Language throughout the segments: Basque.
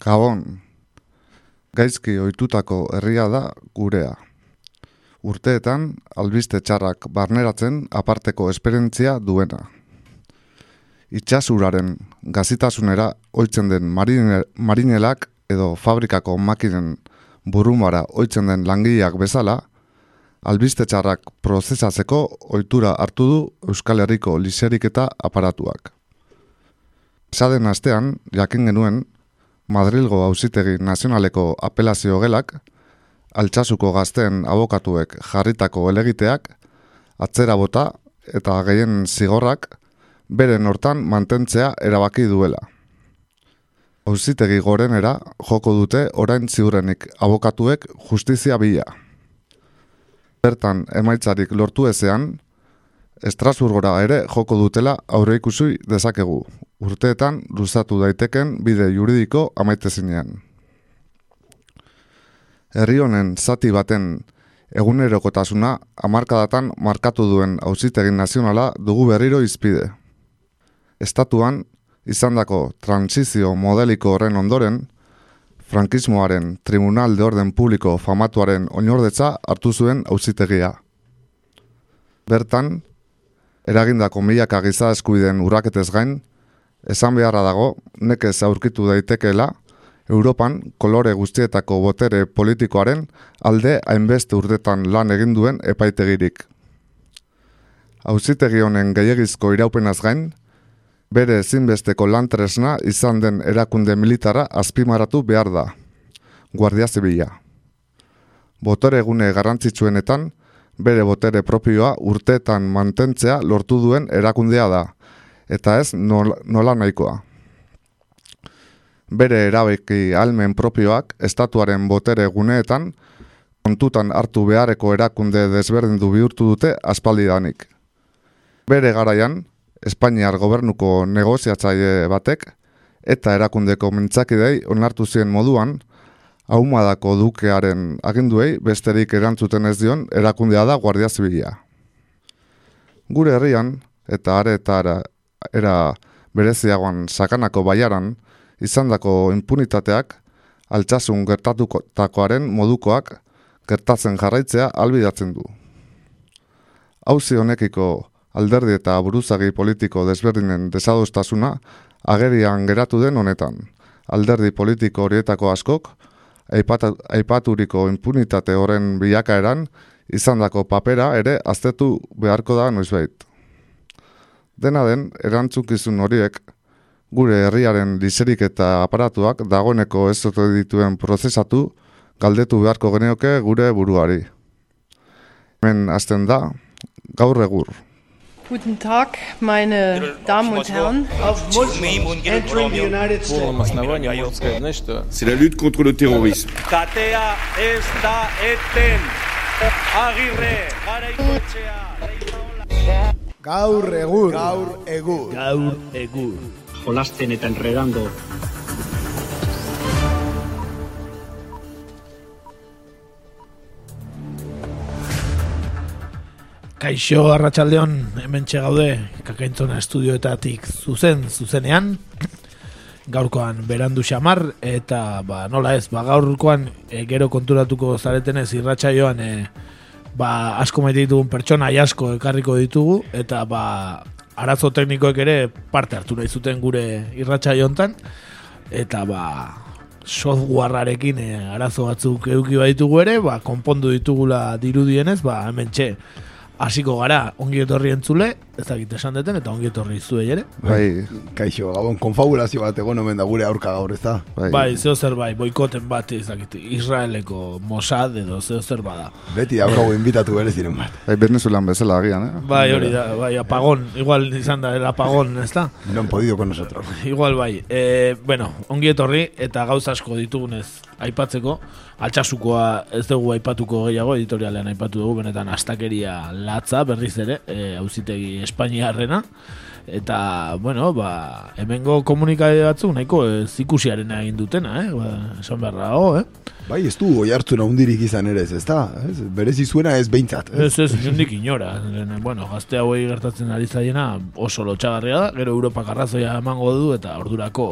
Gabon, gaizki ohitutako herria da gurea. Urteetan, albiste txarrak barneratzen aparteko esperientzia duena. Itxasuraren gazitasunera oitzen den marine, marinelak edo fabrikako makinen burumara oitzen den langileak bezala, albiste txarrak prozesatzeko ohitura hartu du Euskal Herriko liserik eta aparatuak. Zaden astean, jakin genuen, Madrilgo auzitegi nazionaleko apelazio gelak, altxasuko gazten abokatuek jarritako elegiteak, atzera bota eta gehien zigorrak, beren hortan mantentzea erabaki duela. Auzitegi gorenera joko dute orain ziurrenik abokatuek justizia bila. Bertan emaitzarik lortu ezean, Estrasburgora ere joko dutela aurre ikusi dezakegu, urteetan luzatu daiteken bide juridiko amaitezinean. Herri honen zati baten egunerokotasuna hamarkadatan markatu duen auzitegin nazionala dugu berriro izpide. Estatuan, izandako transizio modeliko horren ondoren, frankismoaren tribunal de orden publiko famatuaren oinordetza hartu zuen auzitegia. Bertan, eragindako milaka giza eskuiden urraketez gain, esan beharra dago, nekez aurkitu daitekeela, Europan kolore guztietako botere politikoaren alde hainbeste urtetan lan egin duen epaitegirik. Hauzitegi honen gehiagizko iraupenaz gain, bere ezinbesteko lantresna izan den erakunde militara azpimaratu behar da. Guardia Zibila. Botere egune garrantzitsuenetan, bere botere propioa urteetan mantentzea lortu duen erakundea da, eta ez nola nahikoa. Bere erabeki almen propioak estatuaren botere guneetan kontutan hartu beharreko erakunde desberdindu bihurtu dute aspaldidanik. Bere garaian, Espainiar gobernuko negoziatzaile batek eta erakundeko mintzakidei onartu zien moduan, Aumadako dukearen aginduei besterik erantzuten ez dion erakundea da Guardia Zibilia. Gure herrian, eta are eta ara, era bereziagoan sakanako baiaran, izandako impunitateak, altxasun gertatutakoaren modukoak gertatzen jarraitzea albidatzen du. Hauzi honekiko alderdi eta buruzagi politiko desberdinen desadostasuna agerian geratu den honetan. Alderdi politiko horietako askok, aipaturiko impunitate horren bilakaeran izandako papera ere aztetu beharko da noizbait. Dena den, erantzukizun horiek gure herriaren lizerik eta aparatuak dagoeneko ez ote dituen prozesatu galdetu beharko geneoke gure buruari. Hemen hasten da, gaur egur. Guten Tag, meine Damen und Herren. Entering the United States. C'est la lutte contre le terrorisme. Katea ez da eten. Agirre, garaikoetxea, reizaola. Gaur egur. Gaur egur. Gaur egur. jolasten eta enredando Kaixo Arratsaldeon hemen gaude Kakaintzona estudioetatik zuzen zuzenean gaurkoan berandu xamar eta ba, nola ez ba, gaurkoan e, gero konturatuko zaretenez irratsaioan e, ba, asko maite ditugun pertsona asko ekarriko ditugu eta ba, arazo teknikoek ere parte hartu nahi zuten gure irratsaio hontan eta ba softwarearekin e, arazo batzuk eduki baditugu ere ba, konpondu ditugula dirudienez ba, hemen txe hasiko gara ongi etorri entzule, ez dakit esan deten, eta ongi etorri zuei ere. Bai, Kaixo, gabon, konfabulazio bat egon omen da gure aurka gaur, ez da? bai, Bai, zeo zer bai, boikoten bat ez dakit, Israeleko Mossad edo zeo zer bada. Beti daukagu invitatu bere ziren bat. bai Venezuelan bezala agian, eh? Bai, hori da, bai, apagón, igual izan da, el apagón, ez da? No han podido con nosotros. Igual bai, e, bueno, ongi etorri eta gauza asko ditugunez aipatzeko, altxasukoa ez dugu aipatuko gehiago, editorialean aipatu dugu, benetan astakeria latza berriz ere, e, auzitegi Espainiarrena, eta, bueno, ba, hemengo komunikade batzu nahiko ez ikusiaren egin dutena, eh? Ba, esan beharra dago, eh? Bai, ez du oi hartzuna hundirik izan ere ez, ez da? Ez, berezi zuena ez behintzat. Ez, ez, inondik inora. Lehen, Bueno, gazte hauei gertatzen ari zaiena oso lotxagarria da, gero Europak arrazoia emango du eta ordurako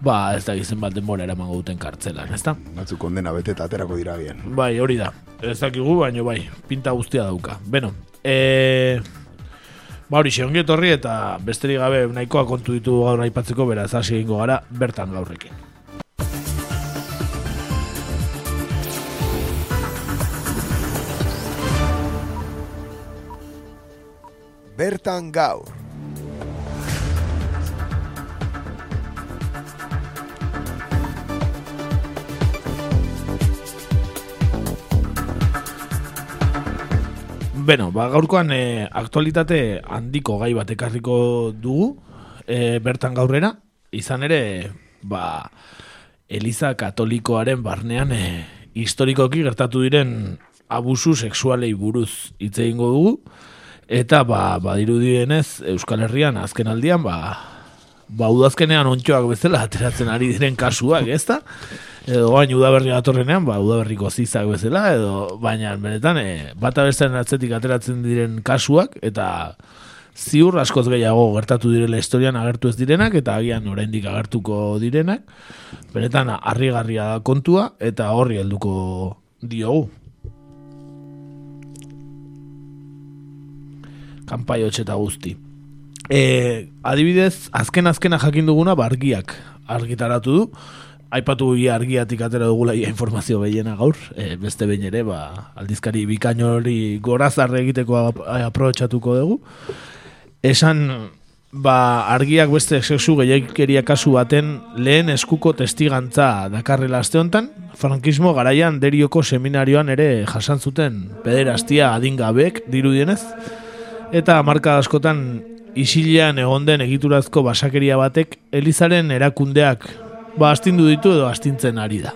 ba ez da gizen bat denbora eramango duten kartzelan, ezta? Batzu kondena bete eta aterako dira bien. Bai, hori da. Ez dakigu, baino bai, pinta guztia dauka. Beno, e... Ba hori, ongi etorri eta besterik gabe nahikoa kontu ditu gaur aipatzeko beraz hasi egingo gara bertan gaurrekin. Bertan gaur. Beno, ba, gaurkoan e, aktualitate handiko gai bat ekarriko dugu e, bertan gaurrera. Izan ere, ba, Eliza Katolikoaren barnean e, historikoki gertatu diren abusu sexualei buruz hitz egingo dugu. Eta, ba, badirudienez, Euskal Herrian azken aldian, ba, ba, udazkenean ontxoak bezala ateratzen ari diren kasuak, ezta? edo bain udaberri datorrenean, ba, udaberriko zizak bezala, edo baina benetan, e, bata bestean atzetik ateratzen diren kasuak, eta ziur askoz gehiago gertatu direla historian agertu ez direnak, eta agian oraindik agertuko direnak, benetan harrigarria da kontua, eta horri helduko diogu. Kampai eta guzti. E, adibidez, azken-azkena jakin duguna, bargiak argitaratu du, aipatu ia argiatik atera dugula ia informazio behiena gaur, e, beste behin ere, ba, aldizkari bikaino hori gorazarre egiteko aprobetsatuko dugu. Esan, ba, argiak beste sexu gehiagikeria kasu baten lehen eskuko testigantza dakarrela aste honetan, frankismo garaian derioko seminarioan ere jasan zuten pederastia adingabek dirudienez, eta marka askotan isilean egon den egiturazko basakeria batek Elizaren erakundeak ba astindu ditu edo astintzen ari da.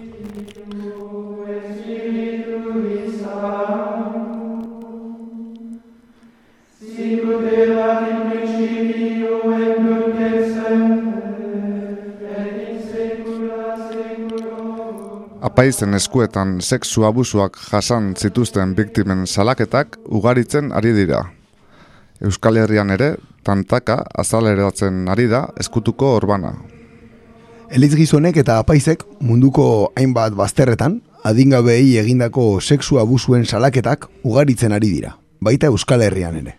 Apaizen eskuetan sexu abusuak jasan zituzten biktimen salaketak ugaritzen ari dira. Euskal Herrian ere, tantaka azaleratzen ari da eskutuko orbana. Eliz gizonek eta apaizek munduko hainbat bazterretan, adingabei egindako sexu abusuen salaketak ugaritzen ari dira, baita Euskal Herrian ere.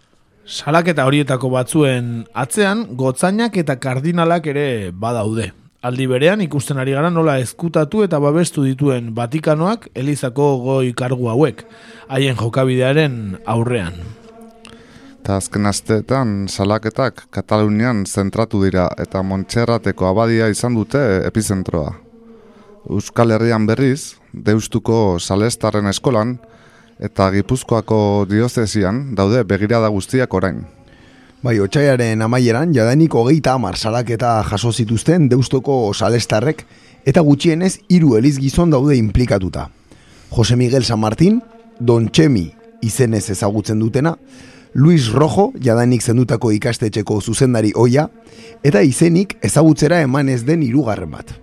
Salaketa horietako batzuen atzean, gotzainak eta kardinalak ere badaude. Aldi berean ikusten ari gara nola ezkutatu eta babestu dituen Vatikanoak Elizako goi kargu hauek, haien jokabidearen aurrean. Eta azken asteetan salaketak Katalunian zentratu dira eta Montserrateko abadia izan dute epizentroa. Euskal Herrian berriz, Deustuko Salestarren eskolan eta Gipuzkoako diozesian daude begirada guztiak orain. Bai, otxaiaren amaieran, jadanik hogeita amar salaketa jaso zituzten Deustoko Salestarrek eta gutxienez hiru eliz gizon daude implikatuta. Jose Miguel San Martín, Don Txemi izenez ezagutzen dutena, Luis Rojo, jadanik zendutako ikastetxeko zuzendari oia, eta izenik ezagutzera eman ez den irugarren bat.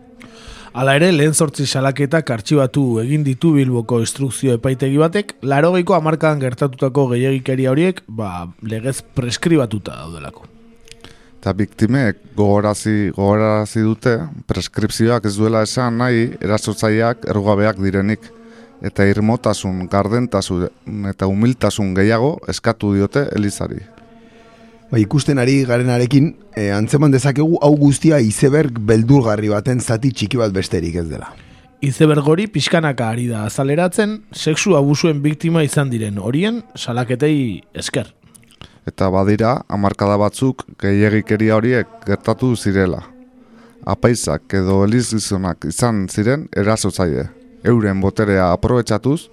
Hala ere, lehen sortzi salaketak artxibatu egin ditu bilboko instrukzio epaitegi batek, larogeiko amarkadan gertatutako gehiagikeria horiek, ba, legez preskribatuta daudelako. Eta biktimeek gogorazi, gogorazi dute, preskripzioak ez duela esan nahi, erasotzaileak errugabeak direnik eta irmotasun, gardentasun eta humiltasun gehiago eskatu diote Elizari. Ba, ikusten ari garenarekin, e, antzeman dezakegu hau guztia izeberg beldurgarri baten zati txiki bat besterik ez dela. Izeberg hori pixkanaka ari da azaleratzen, sexu abusuen biktima izan diren horien salaketei esker. Eta badira, amarkada batzuk gehiagikeria horiek gertatu zirela. Apaizak edo elizizonak izan ziren erasotzaile euren boterea aprobetsatuz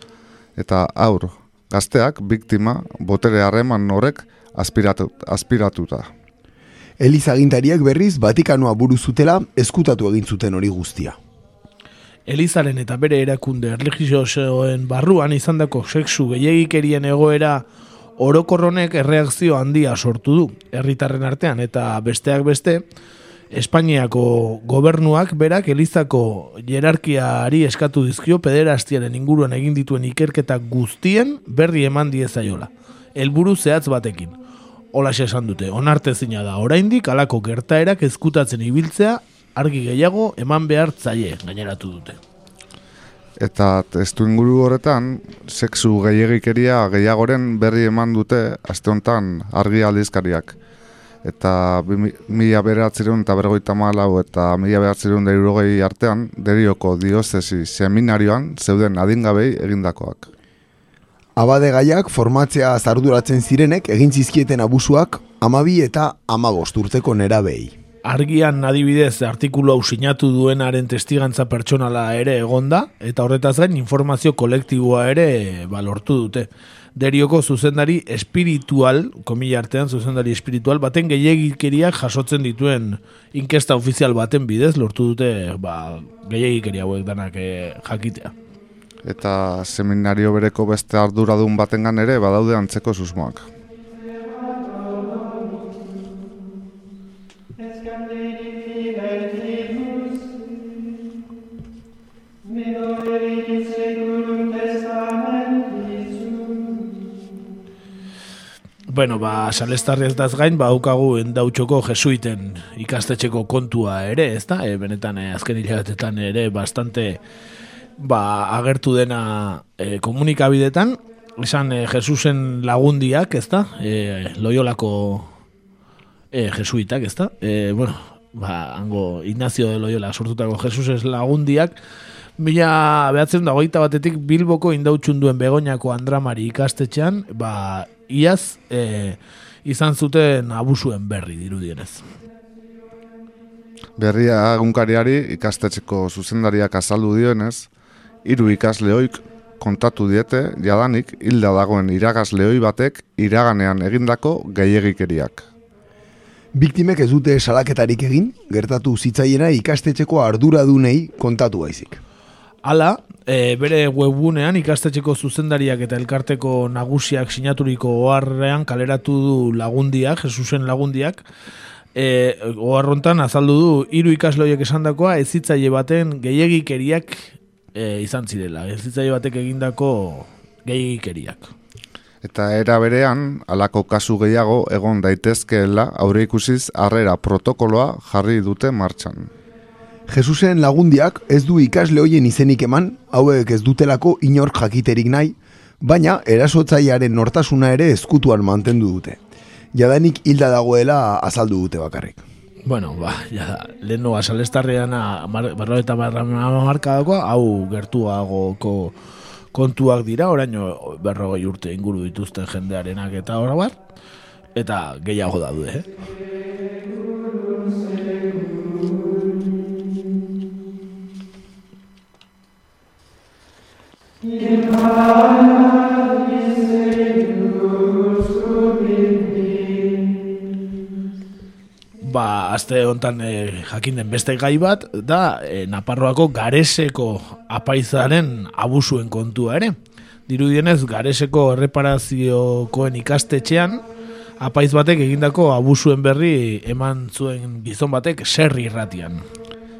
eta aur gazteak biktima botere harreman horrek aspiratu, aspiratuta. Eliza agintariak berriz Vatikanoa buru zutela eskutatu egin zuten hori guztia. Elizaren eta bere erakunde erligiosoen barruan izandako sexu gehiagikerien egoera orokorronek erreakzio handia sortu du herritarren artean eta besteak beste Espainiako gobernuak berak elizako jerarkiari eskatu dizkio pederastiaren inguruan egin dituen ikerketa guztien berri eman diezaiola. Helburu zehatz batekin. Ola esan dute, onarte zina da, oraindik alako gertaerak ezkutatzen ibiltzea argi gehiago eman behar zaie, gaineratu dute. Eta testu inguru horretan, sexu gehiagikeria gehiagoren berri eman dute aste honetan argi aldizkariak. Eta mila beratzerun eta bergoita malau eta mila beratzerun da irurogei artean, derioko diozesi seminarioan zeuden adingabei egindakoak. Abade gaiak formatzea zarduratzen zirenek egin zizkieten abusuak amabi eta amabost urteko nerabei. Argian adibidez artikulu hau sinatu duenaren testigantza pertsonala ere egonda, eta horretaz gain informazio kolektiboa ere ba, lortu dute. Derioko zuzendari espiritual, komila artean zuzendari espiritual, baten gehiagikeriak jasotzen dituen inkesta ofizial baten bidez lortu dute ba, gehiagikeria hauek danak eh, jakitea. Eta seminario bereko beste arduradun batengan ere badaude antzeko susmoak. Bueno, ba, salestarri ez daz gain, ba, daukagu endautxoko jesuiten ikastetxeko kontua ere, ez da? E, benetan, e, azken hilabetetan ere, bastante ba, agertu dena e, komunikabidetan, esan e, Jesusen lagundiak, ez da? E, loiolako e, jesuitak, ez da? E, bueno, ba, hango Ignacio de Loyola sortutako Jesuses lagundiak, Mila behatzen da hogeita batetik Bilboko indautxun duen Begoñako Andramari ikastetxean, ba, iaz e, izan zuten abusuen berri dirudienez. Berria egunkariari ikastetxeko zuzendariak azaldu dioenez, hiru ikasleoik kontatu diete jadanik hilda dagoen iragasleoi batek iraganean egindako gehiegikeriak. Biktimek ez dute salaketarik egin, gertatu zitzaiena ikastetxeko arduradunei kontatu baizik. Hala, e, bere webgunean ikastetxeko zuzendariak eta elkarteko nagusiak sinaturiko oharrean kaleratu du lagundiak, Jesusen lagundiak, e, oharrontan azaldu du hiru ikasloiek esandakoa ezitzaile baten gehiegikeriak e, izan zirela, ezitzaile batek egindako gehiegikeriak. Eta era berean, halako kasu gehiago egon daitezkeela aurre ikusiz harrera protokoloa jarri dute martxan. Jesusen lagundiak ez du ikasle hoien izenik eman, hauek ez dutelako inork jakiterik nahi, baina erasotzailearen nortasuna ere ezkutuan mantendu dute. Jadanik hilda dagoela azaldu dute bakarrik. Bueno, ba, ja lehen noa salestarrean barro eta marka dago, hau gertuagoko kontuak dira, oraino berrogei urte inguru dituzten jendearenak eta hor bar, eta gehiago daude, eh? Ba, azte hontan e, jakin den beste gai bat, da e, Naparroako gareseko apaizaren abusuen kontua ere. Dirudienez, gareseko erreparaziokoen ikastetxean, apaiz batek egindako abusuen berri eman zuen gizon batek serri irratian.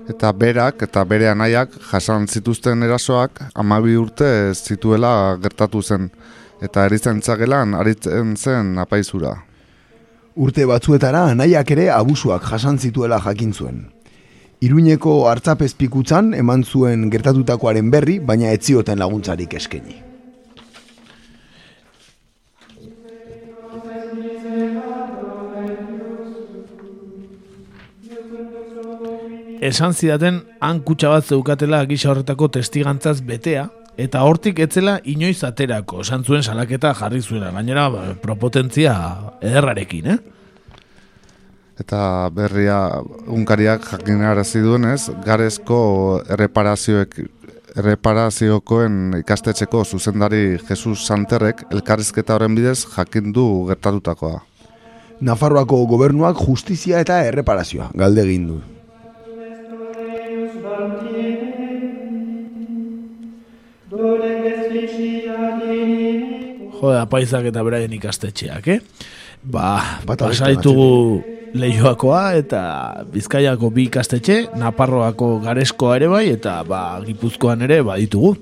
Eta berak eta bere anaiak jasan zituzten erasoak amabi urte zituela gertatu zen. Eta erizaintza gelan aritzen zen apaizura. Urte batzuetara anaiak ere abusuak jasan zituela jakin zuen. Iruñeko hartzapezpikutzan eman zuen gertatutakoaren berri, baina ez zioten laguntzarik eskaini. Esan zidaten han kutsa bat zeukatela gisa horretako testigantzaz betea, eta hortik etzela inoiz aterako, esan zuen salaketa jarri zuela, gainera ba, propotentzia ederrarekin, eh? Eta berria unkariak jakinarazi duenez, garezko erreparazioek erreparaziokoen ikastetxeko zuzendari Jesus Santerrek elkarrizketa horren bidez jakin du gertatutakoa. Nafarroako gobernuak justizia eta erreparazioa galde egin du. Jode, apaizak eta beraien ikastetxeak, eh? Ba, pasaitugu Leioakoa eta Bizkaiako bi ikastetxe, Naparroako gareskoa ere bai, eta ba, Gipuzkoan ere baditugu.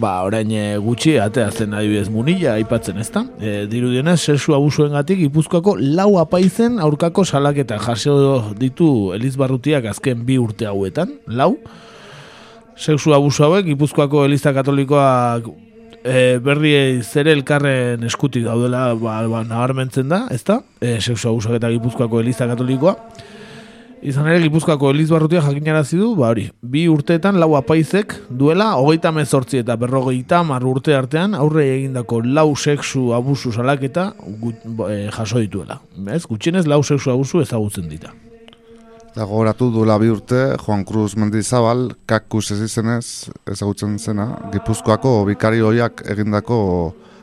ba, orain eh, gutxi, atea zen adibidez munila, aipatzen ezta. E, dirudienez, sexu abusuen gatik, ipuzkoako lau apaizen aurkako salaketa jaso ditu Elizbarrutiak azken bi urte hauetan, lau. Sexu abusu hauek, ipuzkoako Eliza Katolikoak e, berri zere elkarren eskutik daudela ba, ba, nabarmentzen da, ezta? E, sexu abusuak eta Gipuzkoako Eliza Katolikoa. Izan ere, Gipuzkoako Eliz Barrutia jakinarazi du, ba hori, bi urteetan lau apaizek duela, hogeita mezortzi eta berrogeita mar urte artean, aurre egindako lau sexu abusu salaketa gut, e, jaso dituela. Ez, gutxienez lau sexu abusu ezagutzen dita. Da gogoratu duela bi urte, Juan Cruz Mendizabal, kakus ez izenez, ezagutzen zena, Gipuzkoako bikari horiak egindako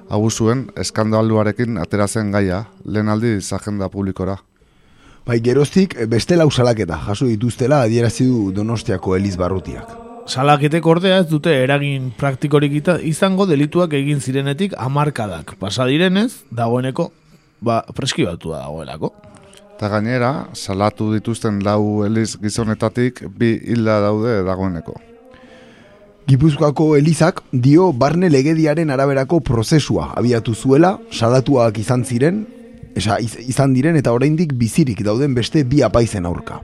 abusuen eskandaluarekin aterazen gaia, lehen aldiz agenda publikora. Bai, geroztik beste lau salaketa jaso dituztela adierazi du Donostiako Eliz Barrutiak. Salaketek ordea ez dute eragin praktikorik izango delituak egin zirenetik hamarkadak. Pasa direnez, dagoeneko, ba, preskibatu dagoelako. Eta gainera, salatu dituzten lau eliz gizonetatik bi hilda daude dagoeneko. Gipuzkoako Elizak dio barne legediaren araberako prozesua abiatu zuela, salatuak izan ziren, esa, iz, izan diren eta oraindik bizirik dauden beste bi apaizen aurka.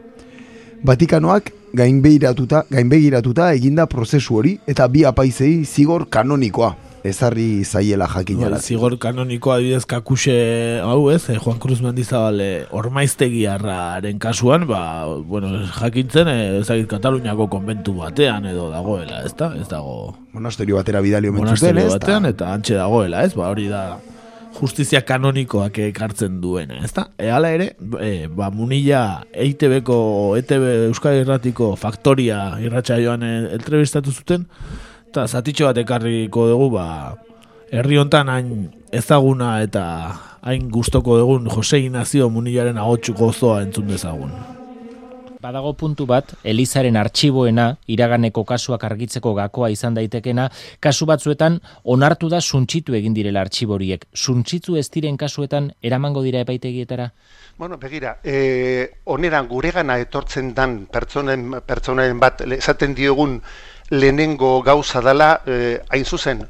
Vatikanoak gainbegiratuta, gainbegiratuta eginda prozesu hori eta bi apaizei zigor kanonikoa ezarri zaiela Bueno, jakinara. zigor kanoniko adibidez kakuse hau ez, eh, Juan Cruz Mendizabal eh, ormaiztegiarraren kasuan, ba, bueno, jakintzen, eh, ezagit Kataluniako konbentu batean edo dagoela, ez da? Ez dago Monasterio batera bidali omen monasterio ez? batean eta antxe dagoela, ez? Ba, hori da justizia kanonikoak ekartzen duena, ez da? E, ere, e, ba, munila EITB-ko, ETB Euskal Irratiko faktoria irratxa joan eh, entrevistatu zuten, eta zatitxo bat ekarriko dugu, ba, herri hontan hain ezaguna eta hain gustoko dugun Jose Ignacio Munilaren ahotsu gozoa entzun dezagun. Badago puntu bat, Elizaren artxiboena, iraganeko kasuak argitzeko gakoa izan daitekena, kasu batzuetan onartu da suntxitu egin direla artxiboriek. Suntxitu ez diren kasuetan eramango dira epaitegietara? Bueno, begira, eh, oneran guregana etortzen dan pertsonen, pertsonen bat esaten diogun lehenengo gauza dala, eh, hain zuzen,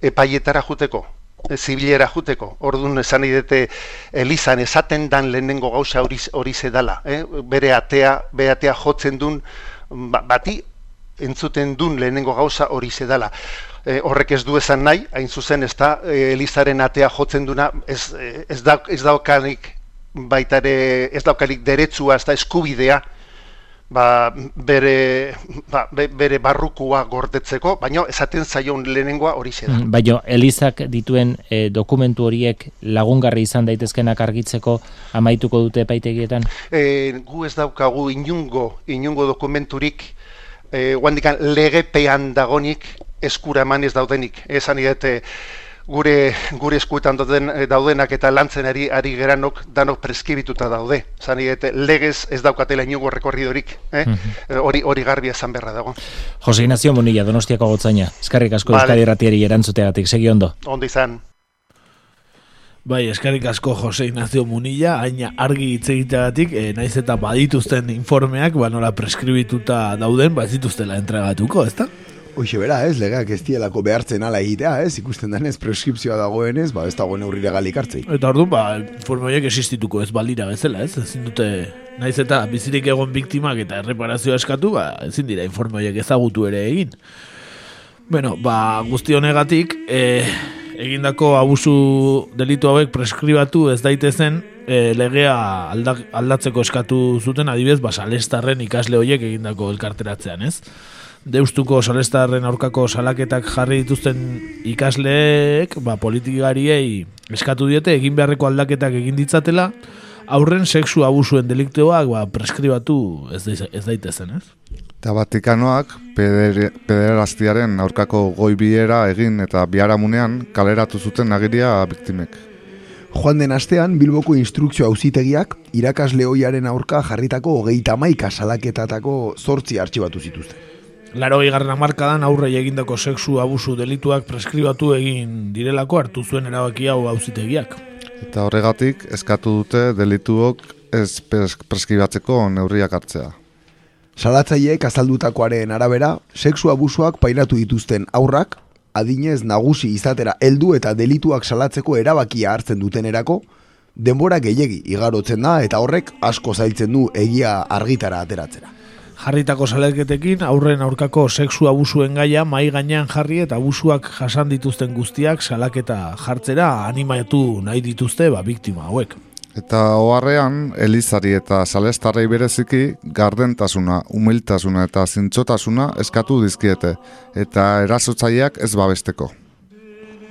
epaietara juteko, eh, zibilera juteko. Orduan esan idete Elizan esaten dan lehenengo gauza hori hori dala, eh? bere atea, bere atea jotzen dun ba, bati entzuten dun lehenengo gauza hori dala. E, horrek ez du esan nahi, hain zuzen ez da, e, Elizaren atea jotzen duna, ez, eh, ez, da, ez daukanik baitare, ez daukanik deretsua, ez da eskubidea, ba, bere, ba, be- bere barrukua gordetzeko, baina esaten zaion lehenengoa hori da. Mm, Baina Elizak dituen e, dokumentu horiek lagungarri izan daitezkenak argitzeko amaituko dute epaitegietan? e, gu ez daukagu inungo, inungo dokumenturik, e, guandikan legepean dagonik eskura eman ez daudenik. Esan idete, gure, gure eskuetan dauden, daudenak eta lantzen ari, ari geranok danok preskibituta daude. Esan idete, legez ez daukatela inungo rekorridorik. Eh? E, Hori hori garbi esan beharra dago. Jose Ignacio Munilla, Donostiako gotzaina. Eskarrik asko Vale. Euskadi Irratiari erantzuteagatik, segi ondo. Ondo izan. Bai, eskerrik asko Jose Ignacio Munilla, hain argi hitz egiteagatik, e, naiz eta badituzten informeak, ba nola preskribituta dauden, ba ez dituztela entregatuko, ezta? Hoxe bera, ez, legeak ez dielako behartzen ala egitea, ez, ikusten denez, preskripzioa dagoenez, ba, ez dago neurri legalik hartzei. Eta orduan, ba, informe horiek existituko ez balira bezala, ez? Ezin dute, naiz eta bizirik egon biktimak eta erreparazioa eskatu, ba, ezin dira informe horiek ezagutu ere egin. Bueno, ba, guzti honegatik, e, egindako abusu delitu hauek preskribatu ez daitezen e, legea aldak, aldatzeko eskatu zuten adibidez, ba, salestarren ikasle horiek egindako elkarteratzean, ez? Deustuko salestarren aurkako salaketak jarri dituzten ikasleek, ba, politikariei eskatu diete egin beharreko aldaketak egin ditzatela, aurren sexu abusuen deliktoak ba, preskribatu ez, daiz- ez daitezen, ez? Eta Vatikanoak pederaztiaren aurkako goibiera egin eta biharamunean kaleratu zuten agiria biktimek. Joan den astean, Bilboko instrukzio auzitegiak irakasle hoiaren aurka jarritako hogeita maika salaketatako zortzi artxibatu zituzten. Laro garren amarkadan aurrei egindako sexu abusu delituak preskribatu egin direlako hartu zuen erabaki hau auzitegiak. Eta horregatik eskatu dute delituok ez pres- preskribatzeko neurriak hartzea. Salatzaileek azaldutakoaren arabera, sexu abusuak pairatu dituzten aurrak, adinez nagusi izatera heldu eta delituak salatzeko erabakia hartzen dutenerako, denbora gehiegi igarotzen da eta horrek asko zailtzen du egia argitara ateratzera. Jarritako saleketekin aurren aurkako sexu abusuen gaia mai gainean jarri eta abusuak jasan dituzten guztiak salaketa jartzera animatu nahi dituzte ba, biktima hauek. Eta oharrean, Elizari eta Salestarrei bereziki gardentasuna, humiltasuna eta zintzotasuna eskatu dizkiete, eta erasotzaileak ez babesteko.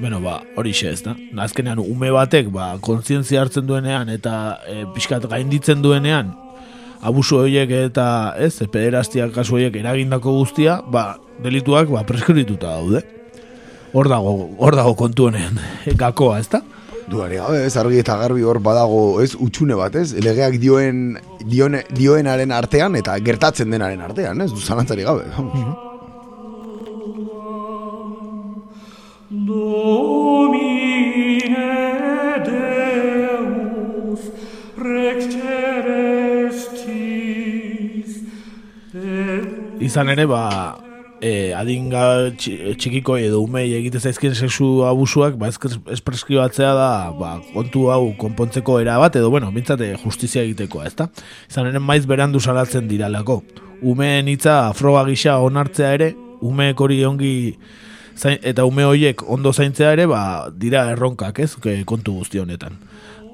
Bueno, ba, hori xe ez da. Azkenean, ume batek, ba, kontzientzia hartzen duenean eta e, pixkat gainditzen duenean, abusu horiek eta ez, pederaztiak kasu horiek eragindako guztia, ba, delituak ba, preskrituta daude. Hor dago, hor dago kontu honean, gakoa, ez da? Duari gabe, ez argi eta garbi hor badago, ez, utxune bat, ez? Legeak dioen, dione, dioenaren artean eta gertatzen denaren artean, ez? Du zalantzari gabe, vamos. Domine Deus, rex celestis, Izan ere, ba, e, adinga txi- txikiko edo umei egite zaizkien sexu abusuak, ba, ez, ez preskribatzea da, ba, kontu hau konpontzeko era bat, edo, bueno, bintzate justizia egitekoa, ezta? Izan ere, maiz berandu salatzen diralako. Umeen hitza froga gisa onartzea ere, umeek hori ongi zain, eta ume horiek ondo zaintzea ere, ba, dira erronkak, ez, kontu guzti honetan.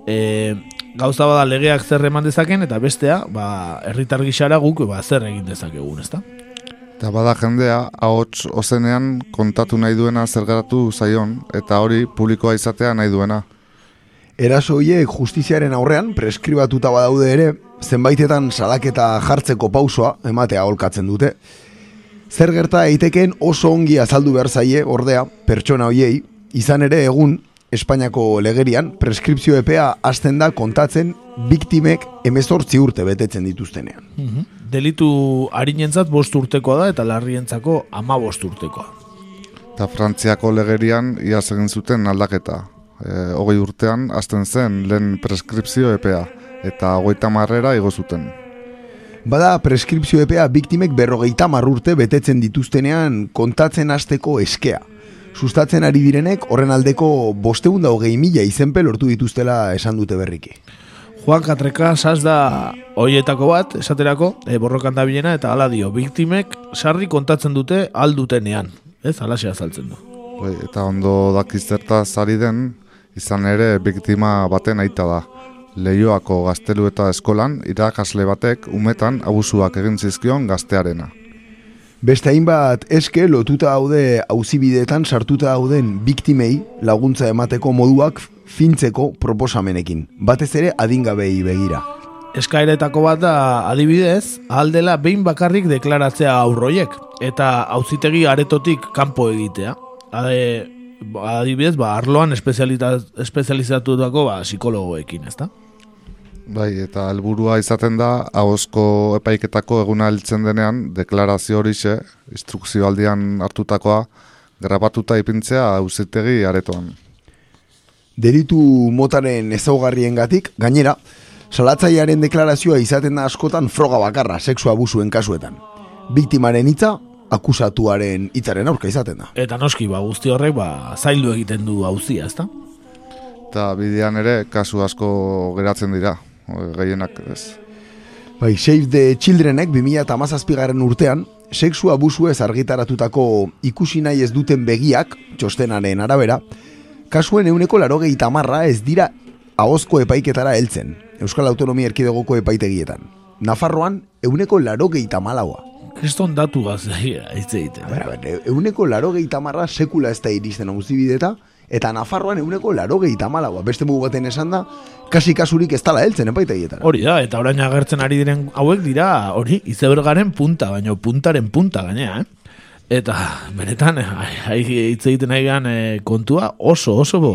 E, gauza bada legeak zer eman dezaken, eta bestea, ba, herritar gisara guk, ba, zer egin dezakegun, ezta? Eta bada jendea, ahots ozenean kontatu nahi duena zergaratu zaion, eta hori publikoa izatea nahi duena. Eraso horiek justiziaren aurrean preskribatuta badaude ere, zenbaitetan salaketa jartzeko pausoa ematea holkatzen dute. Zer gerta eitekeen oso ongi azaldu behar zaie, ordea, pertsona hoiei, izan ere egun Espainiako legerian preskripzio epea hasten da kontatzen biktimek emezortzi urte betetzen dituztenean. Delitu harinentzat bost urtekoa da eta larrientzako ama bost urtekoa. Eta Frantziako legerian iaz egin zuten aldaketa. E, hogei urtean hasten zen lehen preskripzio epea, eta hogeita marrera igo zuten. Bada preskripzio epea biktimek berrogeita urte betetzen dituztenean kontatzen hasteko eskea. Sustatzen ari direnek horren aldeko bosteun da hogei mila izenpe lortu dituztela esan dute berriki. Juan Katreka saz da hoietako bat, esaterako, e, borrokan da bilena, eta hala dio, biktimek sarri kontatzen dute aldutenean. Ez, alaxea azaltzen du. Bai, eta ondo dakiz zertaz ari den, izan ere biktima baten aita da. Leioako gaztelu eta eskolan, irakasle batek umetan abusuak egin zizkion gaztearena. Beste hainbat eske lotuta daude auzibideetan sartuta dauden biktimei laguntza emateko moduak fintzeko proposamenekin. Batez ere adingabei begira. Eskaeretako bat da adibidez, aldela behin bakarrik deklaratzea aurroiek, eta auzitegi aretotik kanpo egitea. Ade, adibidez, ba, arloan espezializatutako ba, psikologoekin, ezta? Bai, eta helburua izaten da, ahozko epaiketako eguna heltzen denean, deklarazio horixe, instrukzio aldian hartutakoa, grabatuta ipintzea auzitegi aretoan. Delitu motaren ezaugarriengatik gainera, salatzailearen deklarazioa izaten da askotan froga bakarra sexu abusuen kasuetan. Biktimaren hitza akusatuaren hitzaren aurka izaten da. Eta noski, ba, guzti horrek, ba, zaildu egiten du auzia, ezta? Eta bidean ere, kasu asko geratzen dira, gehienak ez. Bai, Save the Childrenek 2008 garren urtean, sexu abusu ez argitaratutako ikusi nahi ez duten begiak, txostenaren arabera, kasuen euneko larogei tamarra ez dira ahozko epaiketara heltzen, Euskal Autonomia Erkidegoko epaitegietan. Nafarroan, euneko larogei tamalaua. Kriston datu gaz, hitz egiten. Euneko larogei tamarra sekula ez da iristen auzibideta, eta Nafarroan euneko larogei tamalaua. Beste mugu baten esan da, kasi kasurik ez dala heltzen epaitegietan. Hori da, eta orain agertzen ari diren hauek dira, hori, izebergaren punta, baino puntaren punta gainea, eh? Eta, benetan, hitz egiten nahi gehan, eh, kontua oso, oso bo,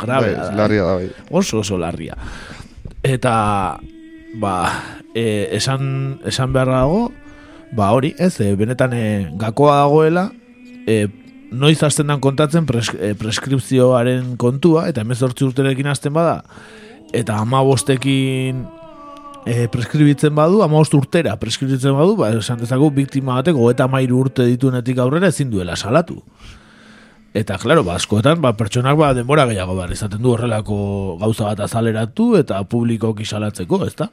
grabe. Bai, da, eh? larria da, bai. Oso, oso larria. Eta, ba, e, esan, esan beharra dago, ba hori, ez, e, benetan e, gakoa dagoela, e, noiz hasten dan kontatzen pres, e, preskripzioaren kontua, eta emezortzi urterekin hasten bada, eta ama bostekin e, preskribitzen badu, ama urtera preskribitzen badu, ba, esan dezagu biktima batek, eta mairu urte dituenetik aurrera ezin duela salatu. Eta, klaro, ba, askoetan, ba, pertsonak ba, denbora gehiago behar izaten du horrelako gauza bat azaleratu eta publiko kisalatzeko, ez da?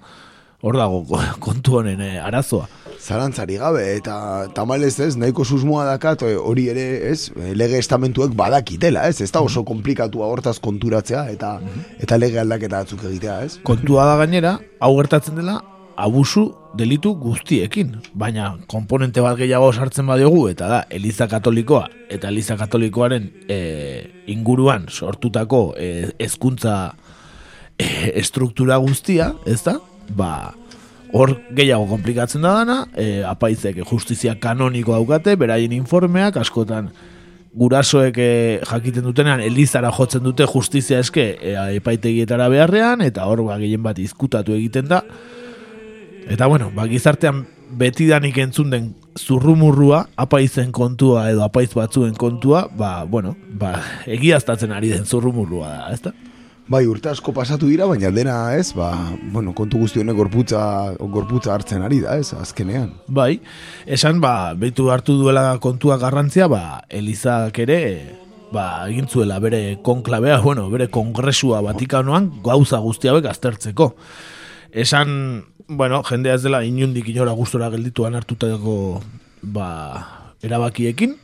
Hor dago kontu honen eh, arazoa. Zarantzari gabe, eta tamalez ez, nahiko susmoa dakat, eh, hori ere, ez, eh, lege estamentuek badakitela, ez, ez da oso komplikatua hortaz konturatzea, eta eta lege aldaketa batzuk egitea, ez? Kontua da gainera, hau gertatzen dela, abusu delitu guztiekin, baina komponente bat gehiago sartzen badiogu, eta da, Eliza Katolikoa, eta Eliza Katolikoaren e, inguruan sortutako e, ezkuntza e, estruktura guztia, ez da? Ba, hor gehiago komplikatzen da dana, e, apaizek justizia kanoniko daukate, beraien informeak, askotan gurasoek e, jakiten dutenean elizara jotzen dute justizia eske e, epaitegietara beharrean, eta hor ba, gehien bat izkutatu egiten da, Eta bueno, ba, gizartean betidanik entzun den zurrumurrua, apaizen kontua edo apaiz batzuen kontua, ba, bueno, ba, egiaztatzen ari den zurrumurrua da, ezta? Bai, urte asko pasatu dira, baina dena ez, ba, bueno, kontu guzti honek gorputza, gorputza hartzen ari da, ez, azkenean. Bai, esan, ba, behitu hartu duela kontua garrantzia, ba, Elizak ere, ba, egin zuela bere konklabea, bueno, bere kongresua Vatikanoan gauza guztiabek aztertzeko. Esan, bueno, jendea ez dela inundik inora gustora geldituan hartutako ba, erabakiekin,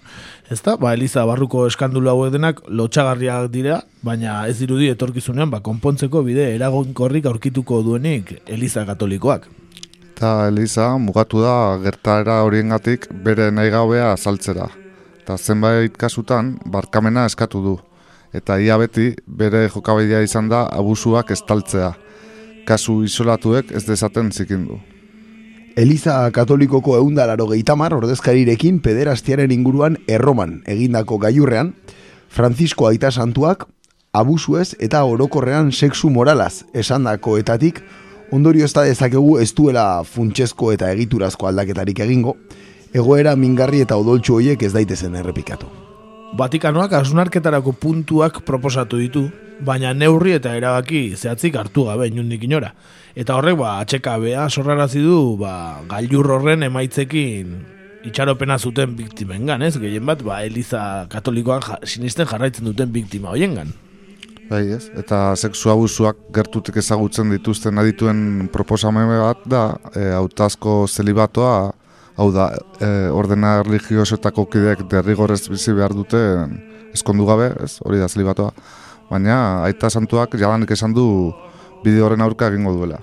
ez da, ba, Eliza barruko eskandulu hauek denak lotxagarriak dira, baina ez dirudi etorkizunean, ba, konpontzeko bide eragonkorrik aurkituko duenik Eliza katolikoak. Eta Eliza mugatu da gertaera horiengatik bere nahi gabea azaltzera. Eta zenbait kasutan barkamena eskatu du. Eta ia beti bere jokabidea izan da abusuak estaltzea. Kasu isolatuek ez dezaten zikindu. Eliza katolikoko eundalaro geitamar ordezkarirekin pederastiaren inguruan erroman egindako gaiurrean, Francisco Aita Santuak abusuez eta orokorrean sexu moralaz esandakoetatik ondorio ez da dezakegu ez duela funtsezko eta egiturazko aldaketarik egingo, egoera mingarri eta odoltsu hoiek ez daitezen errepikatu. Vatikanoak asunarketarako puntuak proposatu ditu, baina neurri eta erabaki zehatzik hartu gabe inundik inora. Eta horrek, ba, atxekabea sorrarazi du, ba, gailur horren emaitzekin itxaropena zuten biktimengan, ez? Gehien bat, ba, Eliza katolikoak ja, sinisten jarraitzen duten biktima hoiengan. Bai, ez? Eta sexu abusuak gertutik ezagutzen dituzten adituen proposamen bat da, e, autazko zelibatoa, hau da, e, ordena religiosoetako kideek derrigorrez bizi behar dute eskondu gabe, ez? Hori da zelibatoa. Baina, aita santuak jadanik esan du bide horren aurka egingo duela.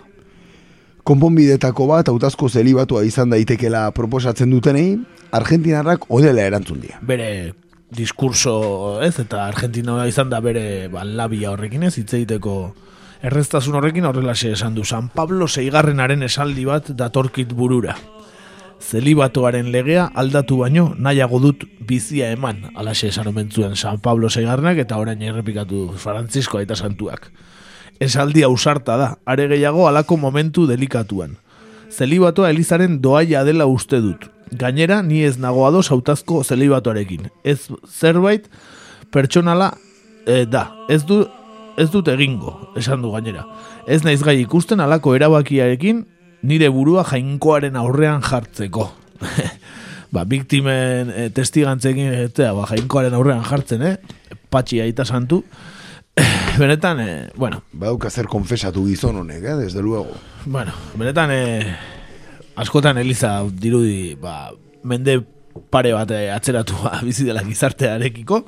Konponbidetako bat hautazko zelibatua izan daitekela proposatzen dutenei, Argentinarrak odela erantzun dira. Bere diskurso, ez, eta Argentina izan da bere ba, labia horrekin ez, hitz egiteko erreztasun horrekin horrelaxe esan du. San Pablo seigarrenaren esaldi bat datorkit burura. Zelibatoaren legea aldatu baino nahiago dut bizia eman, alaxe esan omentzuen San Pablo seigarrenak eta orain errepikatu Francisco eta santuak. Esaldi ausarta da, are gehiago alako momentu delikatuan. Zelibatoa Elizaren doaia dela uste dut. Gainera, ni ez nago ados hautazko zelibatoarekin. Ez zerbait pertsonala eh, da. Ez du ez dut egingo, esan du gainera. Ez naiz gai ikusten alako erabakiarekin nire burua jainkoaren aurrean jartzeko. ba, biktimen e, testigantzekin eta ba, jainkoaren aurrean jartzen, eh? Patxi aita santu. benetan, eh, bueno. Bauka zer konfesatu gizon honek, eh, desde luego. Bueno, benetan, eh, askotan Eliza dirudi, ba, mende pare bat eh, atzeratu ba, bizi dela gizartearekiko,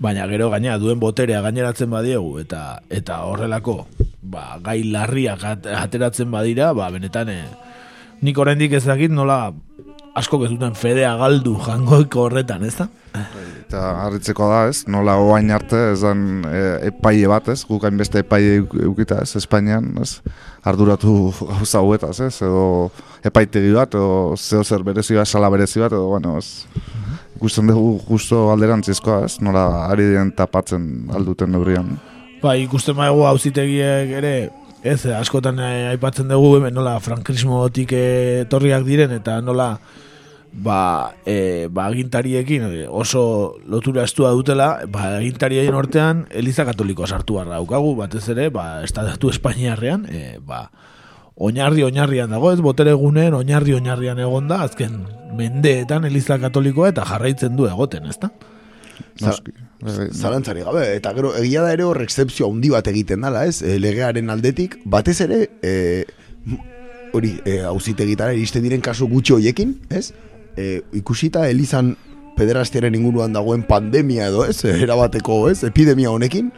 baina gero gaina duen boterea gaineratzen badiegu eta eta horrelako ba, gai larriak at- ateratzen badira, ba, benetan eh, nik oraindik ez dakit nola asko ez duten fedea galdu jangoiko horretan, ez da? Eta harritzeko da, ez? Nola oain arte, ez dan e, epaile bat, ez? Guk hainbeste epaile eukita, ez? Espainian, ez? Arduratu gauza hauetaz, ez? Edo epaitegi bat, edo zeo zer berezi bat, sala berezi bat, edo, bueno, ez? Ikusten dugu justo alderantzizkoa, ez? Nola ari diren tapatzen alduten neurrian. Ba, ikusten baigu hauzitegiek ere, ez, askotan eh, aipatzen dugu hemen nola frankismotik eh, etorriak diren eta nola ba, e, ba agintariekin oso lotura estua dutela, ba agintarien ortean Eliza Katoliko sartu barra daukagu, batez ere, ba estatu Espainiarrean, e, ba oinarri oinarrian dago, ez botere egunen oinarri oinarrian egonda, azken mendeetan Eliza Katolikoa eta jarraitzen du egoten, ezta? Za, Zalantzari gabe, eta gero egia da ere hor excepzio handi bat egiten dala, ez? E, legearen aldetik, batez ere, e, hori, e, auzitegitara iristen diren kasu gutxi hoiekin, ez? E, ikusita Elizan pederastiaren inguruan dagoen pandemia edo, ez? Erabateko, ez? Epidemia honekin,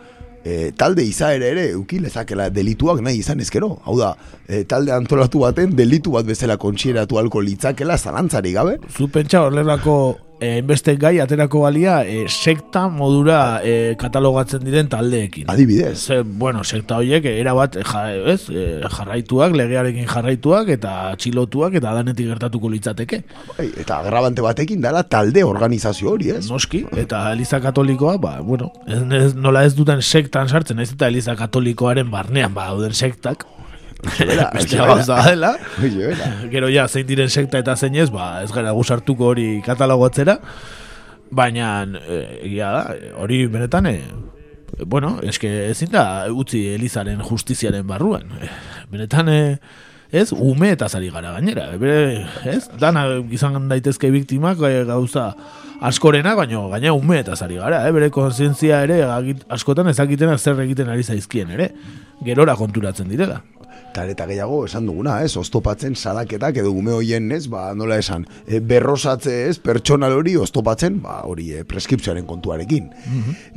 e, talde izaere ere uki lezakela delituak nahi izan ezkero. Hau da, e, talde antolatu baten delitu bat bezala kontsieratu alko litzakela zalantzari gabe. Zu pentsa horrelako eh, beste gai aterako balia eh, sekta modura eh, katalogatzen diren taldeekin. Adibidez. Ze, bueno, sekta horiek erabat ja, ez, eh, jarraituak, legearekin jarraituak eta txilotuak eta danetik gertatuko litzateke. Bai, eta agrabante batekin dala talde organizazio hori, ez? Noski, eta Eliza Katolikoa, ba, bueno, ez, ez, nola ez duten sektan sartzen, ez eta Eliza Katolikoaren barnean ba, dauden sektak, Bera. Gero ja, zein diren sekta eta zein ez, ba, ez gara gusartuko hori katalogotzera, baina e, egia da, hori benetan, e, bueno, eske ezin da utzi Elizaren justiziaren barruan. E, benetan, e, ez, ume eta zari gara gainera. Bere, ez, dana izan daitezke biktimak gauza askorena, baino gaina ume eta zari gara, eh? bere kontzientzia ere agit, askotan ezakiten zer egiten ari zaizkien ere. Gerora konturatzen direla. Eta eta gehiago esan duguna, ez, oztopatzen salaketak edo gume hoien, ez, ba, nola esan, e, berrosatze, ez, pertsonal hori oztopatzen, ba, hori e, preskripzioaren kontuarekin.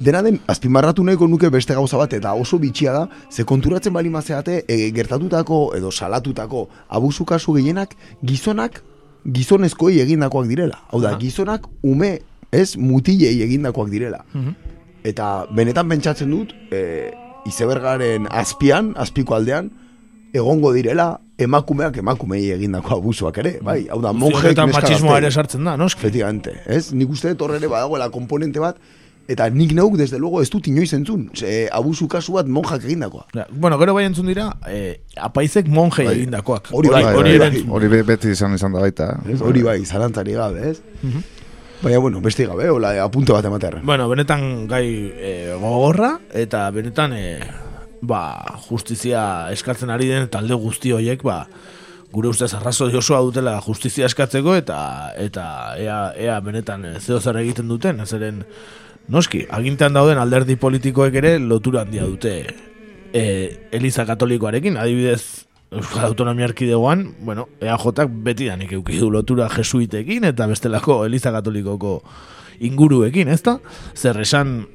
Dena den, azpimarratu nahiko nuke beste gauza bat, eta oso bitxia da, ze konturatzen bali mazeate, e, gertatutako edo salatutako abusu kasu gehienak gizonak gizonezkoi egindakoak direla. Hau da, Aha. gizonak ume, ez, mutilei egindakoak direla. Eta benetan pentsatzen dut, e, izebergaren azpian, azpiko aldean, egongo direla emakumeak emakumei egindako abusuak ere, bai, hau da, monjek Eta gazteei. ere sartzen da, noski. Efectivamente, ez? Nik uste dut ere badagoela komponente bat, eta nik neuk, desde luego, ez dut inoiz entzun, ze abusu kasu bat monjak egindakoa. Ja, bueno, gero bai entzun dira, eh, apaizek monje Bai. egindakoak. Hori bai, hori bai, bai. bai, hori be- beti izan izan da baita. eh? Hori bai, zalantzari gabe, ez? Baina, bueno, beste gabe, hola, apunte bat ematearen. Bueno, benetan gai eh, gogorra, eta benetan, eh, ba, justizia eskatzen ari den talde guzti horiek, ba, gure ustez arrazoi osoa dutela justizia eskatzeko, eta eta ea, ea benetan zeo zer egiten duten, zeren noski, agintean dauden alderdi politikoek ere lotura handia dute e, Eliza Katolikoarekin, adibidez Euskal Autonomia Erkidegoan, bueno, EAJak beti danik euki du lotura jesuitekin eta bestelako Eliza Katolikoko inguruekin, ezta? Zer esan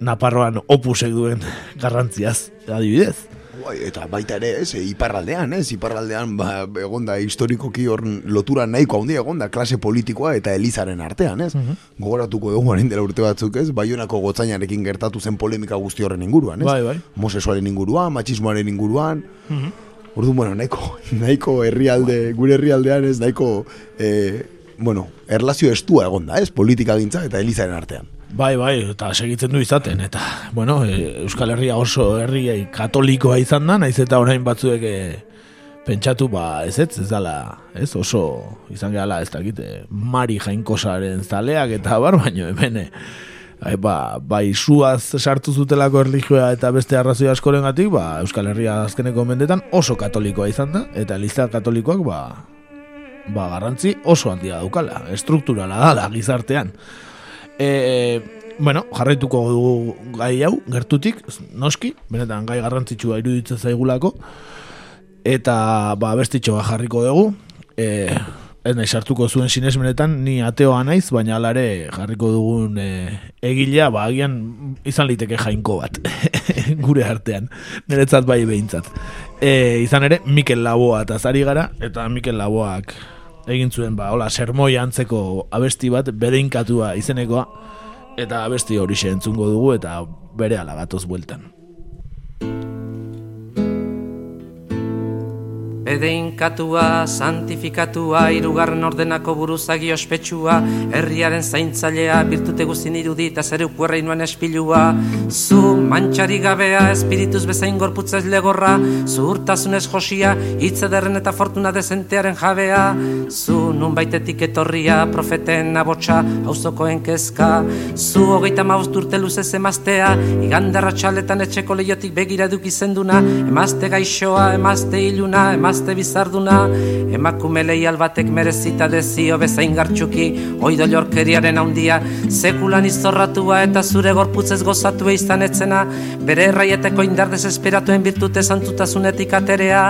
Naparroan opusek duen garrantziaz, adibidez. Bai, eta baita ere, ez, e, iparraldean, ez, iparraldean, ba, egonda historikoki hor lotura nahiko handia egonda, klase politikoa eta elizaren artean, ez? Gogoratuko dugu harin dela urte batzuk, ez, baionako gotzainarekin gertatu zen polemika guzti horren inguruan, ez? Bai, bai. Homosexualen inguruan, machismoaren inguruan, Orduan, bueno, nahiko, nahiko herrialde, gure herrialdean ez, nahiko, eh, bueno, erlazio estua egonda, ez, politika gintza eta elizaren artean. Bai, bai, eta segitzen du izaten, eta, bueno, e, Euskal Herria oso herri katolikoa izan da, naiz eta orain batzuek e, pentsatu, ba, ez ez, ez dala, ez, oso, izan gehala, ez dakit, e, Mari jainkosaren zaleak, eta bar, baino, hemen, e, ba, bai suaz sartu zutelako erlijioa eta beste arrazoi askorengatik, ba, Euskal Herria azkeneko mendetan oso katolikoa izan da, eta eliza katolikoak, ba, ba, garrantzi oso handia daukala, estrukturala dala gizartean. E, bueno, jarraituko dugu gai hau, gertutik, noski, benetan gai garrantzitsua iruditzen zaigulako, eta ba, bestitxo bat jarriko dugu, e, ez nahi sartuko zuen sinesmenetan, ni ateoa naiz, baina alare jarriko dugun e, egilea, ba, agian izan liteke jainko bat, gure artean, niretzat bai behintzat. E, izan ere, Mikel Laboa eta zari gara, eta Mikel Laboak egin zuen, ba, hola, sermoi antzeko abesti bat, bedeinkatua izenekoa, eta abesti hori entzungo dugu, eta bere alagatoz bueltan. Bedeinkatua, santifikatua, irugarren ordenako buruzagi ospetsua, herriaren zaintzailea, birtute guztin irudita, zeru puerreinuan espilua. Zu, mantxari gabea, espirituz bezain gorputzez legorra, zu josia, hitz ederren eta fortuna dezentearen jabea. Zu, nun baitetik etorria, profeten abotsa, auzokoen kezka. Zu, hogeita maust urte luzez emaztea, igandarra txaletan etxeko leiotik begira duk izenduna, emazte gaixoa, emazte iluna, emazte gazte bizarduna emakume leial batek merezita dezio bezain gartxuki oido lorkeriaren handia. Sekulan izorratua eta zure gorputzez gozatu izan etzena bere erraieteko indar desesperatuen birtute santutasunetik aterea.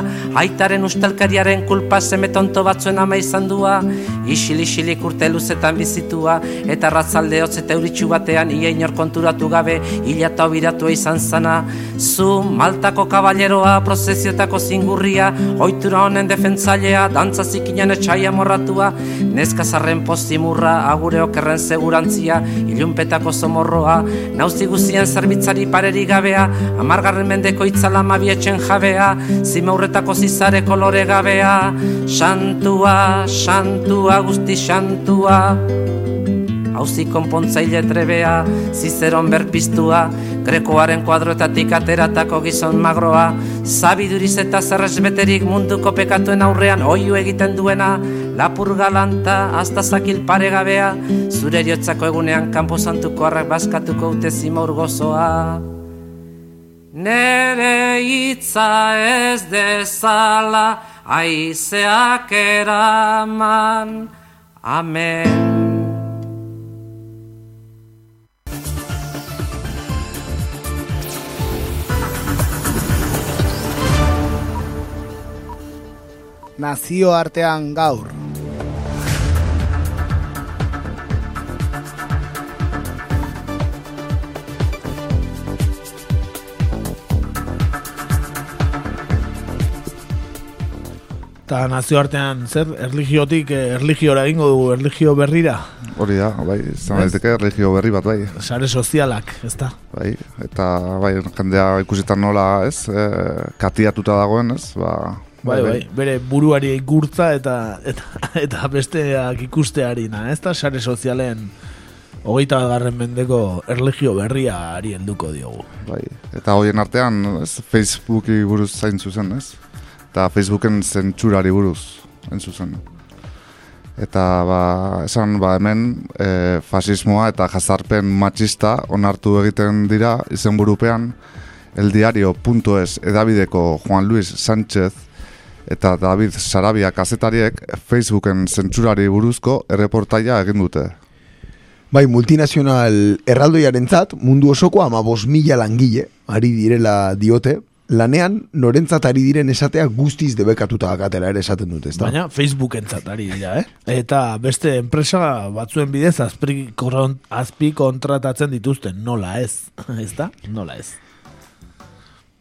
Aitaren ustelkariaren kulpa semetonto batzuen ama izan dua. Isil isilik urte luzetan bizitua eta ratzalde hotz eta euritxu batean ia inor konturatu gabe hila eta obiratua izan zana. Zu maltako kaballeroa prozesioetako zingurria oitura honen defentzailea dantza zikinan etxaia morratua neska zarren postimurra agure okerren segurantzia ilunpetako somorroa nauzi guzien zerbitzari pareri gabea amargarren mendeko itzala mabietxen jabea zimaurretako zizare kolore gabea. Santua, santua, guzti santua hauzi konpontzaile trebea, zizeron berpiztua, grekoaren kuadroetatik ateratako gizon magroa, zabiduriz eta zerresbeterik munduko pekatuen aurrean oiu egiten duena, lapur galanta, hasta zakil paregabea, zure eriotzako egunean kanpo santuko harrak baskatuko ute zimaur gozoa. Nere hitza ez dezala, aizeak eraman, amen. Nazioartean gaur. Eta nazioartean zer, erligiotik, eh, erligiora egingo du, erligio berrira. Hori da, bai, zan daiteke erligio berri bat, bai. Sare sozialak, ez da. Bai, eta bai, jendea ikusitan nola, ez, e, katiatuta dagoen, ez, ba, Bai, bai, bere buruari gurtza eta eta, eta besteak ikusteari na, ez da sare sozialen hogeita garren mendeko erlegio berria ari helduko diogu. Bai, eta hoien artean ez, Facebooki buruz zain zuzen, ez? Eta Facebooken zentsurari buruz zain zuzen. Eta ba, esan ba, hemen e, fasismoa eta jazarpen matxista onartu egiten dira izenburupean eldiario.es edabideko Juan Luis Sánchez eta David Sarabia kazetariek Facebooken zentzurari buruzko erreportaia egin dute. Bai, multinazional erraldoiaren zat, mundu osoko ama mila langile, ari direla diote, lanean norentzat ari diren esatea guztiz debekatuta akatera ere esaten dute, ezta? Baina Facebook entzat ari dira, eh? Eta beste enpresa batzuen bidez azpi, azpi kontratatzen dituzten, nola ez, ezta? Nola ez.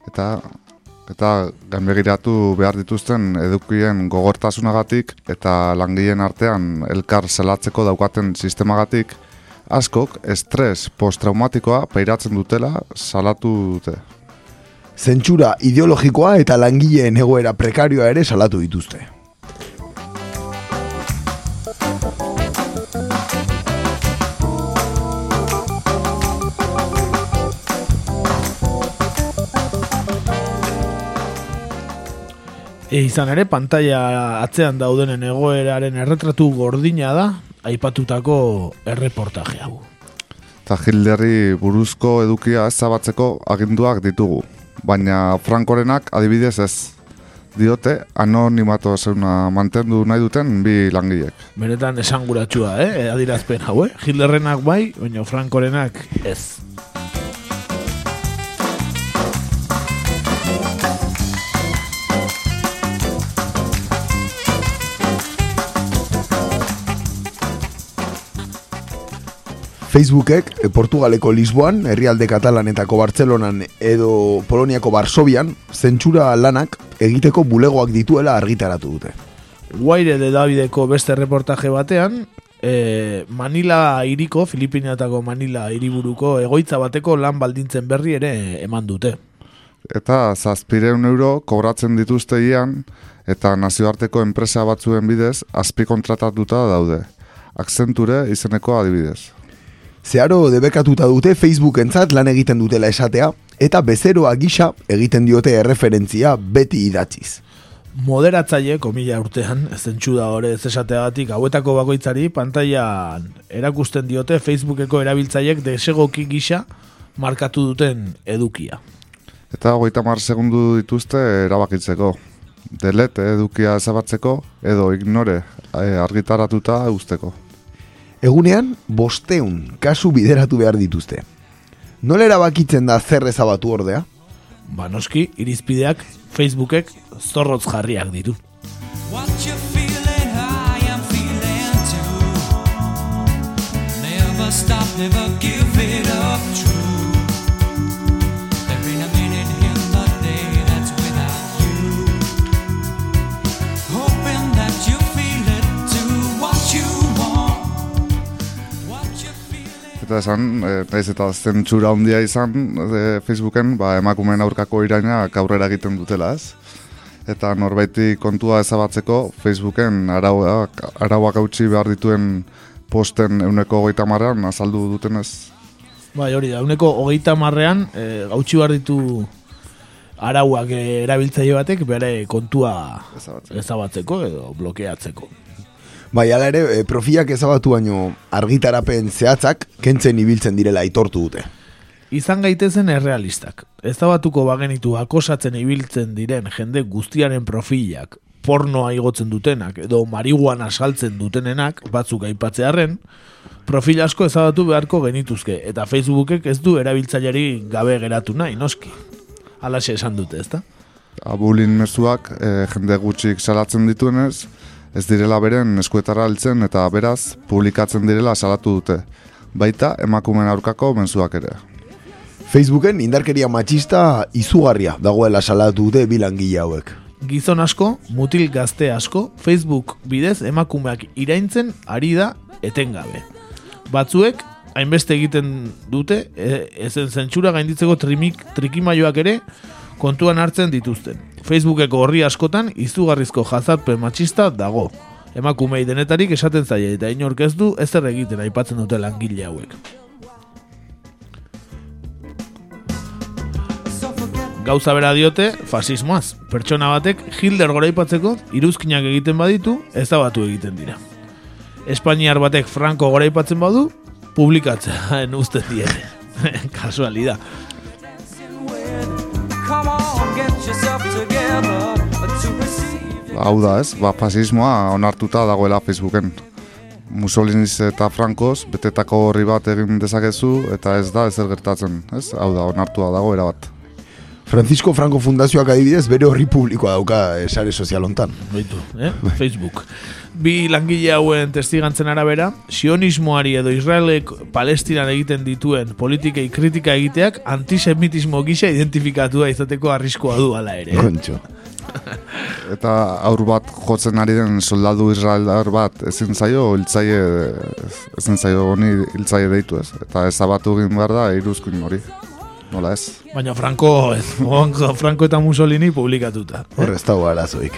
Eta eta gainbegiratu behar dituzten edukien gogortasunagatik eta langileen artean elkar zelatzeko daukaten sistemagatik askok estres posttraumatikoa peiratzen dutela salatu dute. Zentsura ideologikoa eta langileen egoera prekarioa ere salatu dituzte. E, izan ere, pantalla atzean daudenen egoeraren erretratu gordina da, aipatutako erreportaje hau. Eta Hilderri buruzko edukia ez zabatzeko aginduak ditugu, baina Frankorenak adibidez ez diote anonimatu zeuna mantendu nahi duten bi langilek. Benetan esanguratsua, eh? Adirazpen hau, eh? Hitlerrenak bai, baina Frankorenak ez. Facebookek e, Portugaleko Lisboan, herrialde Katalanetako Bartzelonan edo Poloniako Barsobian zentsura lanak egiteko bulegoak dituela argitaratu dute. Guaire de Davideko beste reportaje batean, e, Manila iriko, Filipinatako Manila iriburuko egoitza bateko lan baldintzen berri ere eman dute. Eta zazpireun euro kobratzen dituzte ian, eta nazioarteko enpresa batzuen bidez azpi kontratatuta daude. Akzenture izeneko adibidez. Zeharo debekatuta dute Facebook entzat lan egiten dutela esatea, eta bezeroa gisa egiten diote erreferentzia beti idatziz. Moderatzaile, komila urtean, zentsu da hori ez esateagatik, hauetako bakoitzari, pantailan erakusten diote Facebookeko erabiltzaiek desegoki gisa markatu duten edukia. Eta hogeita mar segundu dituzte erabakitzeko. delete edukia ezabatzeko edo ignore e, argitaratuta usteko. Egunean, bosteun kasu bideratu behar dituzte. Nola erabakitzen da zer ezabatu ordea? Ba noski, irizpideak Facebookek zorrotz jarriak ditu. Stop, never give Eta esan, e, naiz eta zentsura handia izan e, Facebooken, ba, emakumeen aurkako irainak aurrera egiten dutela, ez? Eta norbaiti kontua ezabatzeko Facebooken arauak, arauak hautsi behar dituen posten euneko hogeita marrean azaldu dutenez. Bai, hori da, uneko hogeita marrean, e, gautxi behar ditu arauak erabiltzaile batek bere kontua ezabatzeko edo blokeatzeko. Bai, ala ere, e, profilak ezabatu baino argitarapen zehatzak kentzen ibiltzen direla aitortu dute. Izan gaitezen errealistak. Ezabatuko bagenitu akosatzen ibiltzen diren jende guztiaren profilak, pornoa igotzen dutenak edo marihuana saltzen dutenenak, batzuk aipatzearren, profil asko ezabatu beharko genituzke, eta Facebookek ez du erabiltzaileari gabe geratu nahi, noski. Alaxe esan dute, ezta? Abulin mezuak e, jende gutxik salatzen dituenez, ez direla beren eskuetara altzen eta beraz publikatzen direla salatu dute. Baita emakumen aurkako menzuak ere. Facebooken indarkeria matxista izugarria dagoela salatu dute bilangile hauek. Gizon asko, mutil gazte asko, Facebook bidez emakumeak iraintzen ari da etengabe. Batzuek, hainbeste egiten dute, e, ezen zentsura gainditzeko trimik, trikimaioak ere kontuan hartzen dituzten. Facebookeko horri askotan izugarrizko jazarpen matxista dago. Emakumei denetarik esaten zaie eta inork ez du ezer egiten aipatzen dute langile hauek. Gauza bera diote fasismoaz. Pertsona batek Hitler goraipatzeko iruzkinak egiten baditu, ezabatu egiten dira. Espainiar batek Franco goraipatzen badu, publikatzen uste diete. Kasualida. Hau da ez, ba, fasismoa onartuta dagoela Facebooken. Mussoliniz eta Frankoz betetako horri bat egin dezakezu eta ez da ezer gertatzen, ez? Hau da, onartua dago erabat. Francisco Franco Fundazioak adibidez bere horri publikoa dauka eh, sare sozial hontan. Baitu, eh? Facebook. Bi langile hauen testigantzen arabera, sionismoari edo Israelek Palestinan egiten dituen politikei kritika egiteak antisemitismo gisa identifikatua izateko arriskoa du ala ere. eh? Kontxo. Eta aur bat jotzen ari den soldadu israeldar bat ezin zaio hiltzaile ezin zaio honi hiltzaile deitu ez. Eta ezabatu egin behar da iruzkin hori. Nola ez? Baina Franco, Franco eta Mussolini publikatuta. Hor ez dago arazoik.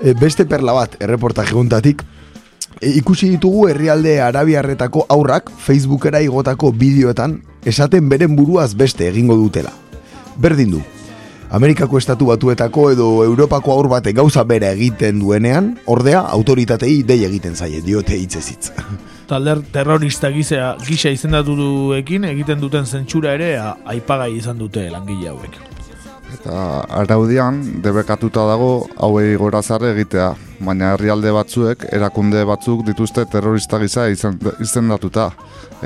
E, beste perla bat, erreportaje guntatik, e, ikusi ditugu herrialde arabiarretako aurrak Facebookera igotako bideoetan esaten beren buruaz beste egingo dutela. Berdin du. Amerikako estatu batuetako edo Europako aur batek gauza bera egiten duenean, ordea autoritatei dei egiten zaie, diote hitzez hitz. Talder terrorista gisa, gisa izendatu duekin egiten duten zentsura ere aipagai izan dute langile hauek. Eta araudian debekatuta dago hauei gorazarre egitea, baina herrialde batzuek erakunde batzuk dituzte terrorista gisa izen- izendatuta.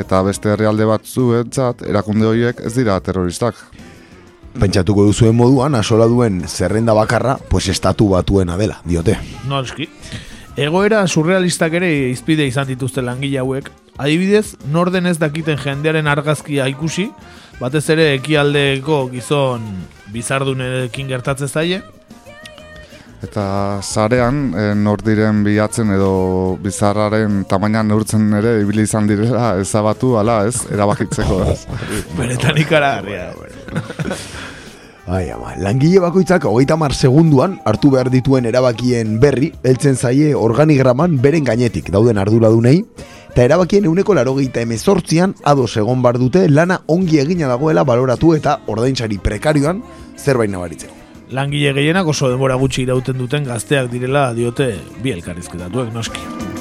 Eta beste herrialde batzuentzat erakunde horiek ez dira terroristak. Pentsatuko duzuen moduan, asola duen zerrenda bakarra, pues estatu batuena dela, diote. Noski. Egoera surrealistak ere izpide izan dituzte langile hauek. Adibidez, norden ez dakiten jendearen argazkia ikusi, batez ere ekialdeko gizon bizardunekin gertatzen zaie, Eta sarean, e, nor diren bilatzen edo bizarraren tamaina neurtzen ere ibili izan direla ezabatu ala ez, erabakitzeko beretan ikaragarria. Ai, ama, langile bakoitzak hogeita mar segunduan hartu behar dituen erabakien berri, heltzen zaie organigraman beren gainetik dauden arduradunei, eta erabakien euneko larogeita emezortzian ados egon bar dute lana ongi egina dagoela baloratu eta ordainsari prekarioan zerbait nabaritzeko. Langile gehienak oso denbora gutxi irauten duten gazteak direla diote bi elkarrizketatuek noski.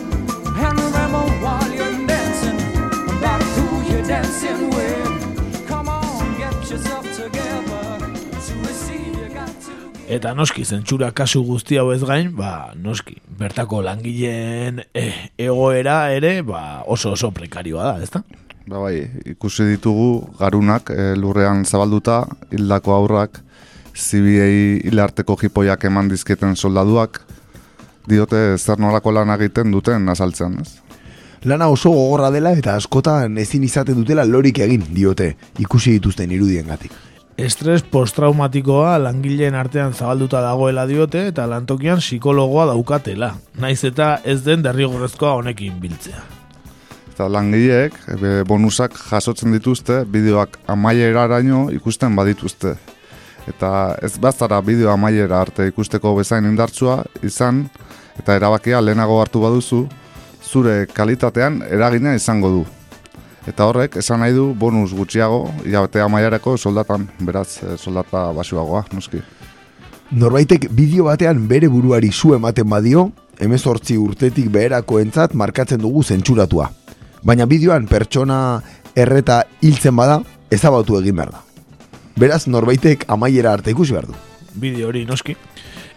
Eta noski, zentsura kasu guzti hau ez gain, ba, noski, bertako langileen eh, egoera ere, ba, oso oso prekarioa da, ezta? Ba bai, ikusi ditugu garunak e, lurrean zabalduta, hildako aurrak, zibiei hilarteko jipoiak eman dizketen soldaduak, diote zer nolako lan egiten duten azaltzen, ez? Lana oso gogorra dela eta askotan ezin izaten dutela lorik egin diote ikusi dituzten irudiengatik. Estres posttraumatikoa langileen artean zabalduta dagoela diote eta lantokian psikologoa daukatela. Naiz eta ez den derrigorrezkoa honekin biltzea. Eta langileek be, bonusak jasotzen dituzte, bideoak amaieraraino ikusten badituzte. Eta ez bazara bideo amaiera arte ikusteko bezain indartsua izan, eta erabakia lehenago hartu baduzu, zure kalitatean eragina izango du. Eta horrek, esan nahi du bonus gutxiago, hilabete amaiarako soldatan, beraz, eh, soldata basuagoa, noski. Norbaitek bideo batean bere buruari zu ematen badio, emezortzi urtetik beherako entzat markatzen dugu zentsuratua. Baina bideoan pertsona erreta hiltzen bada, ezabatu egin behar da. Beraz, norbaitek amaiera arte ikusi behar du. Bideo hori noski.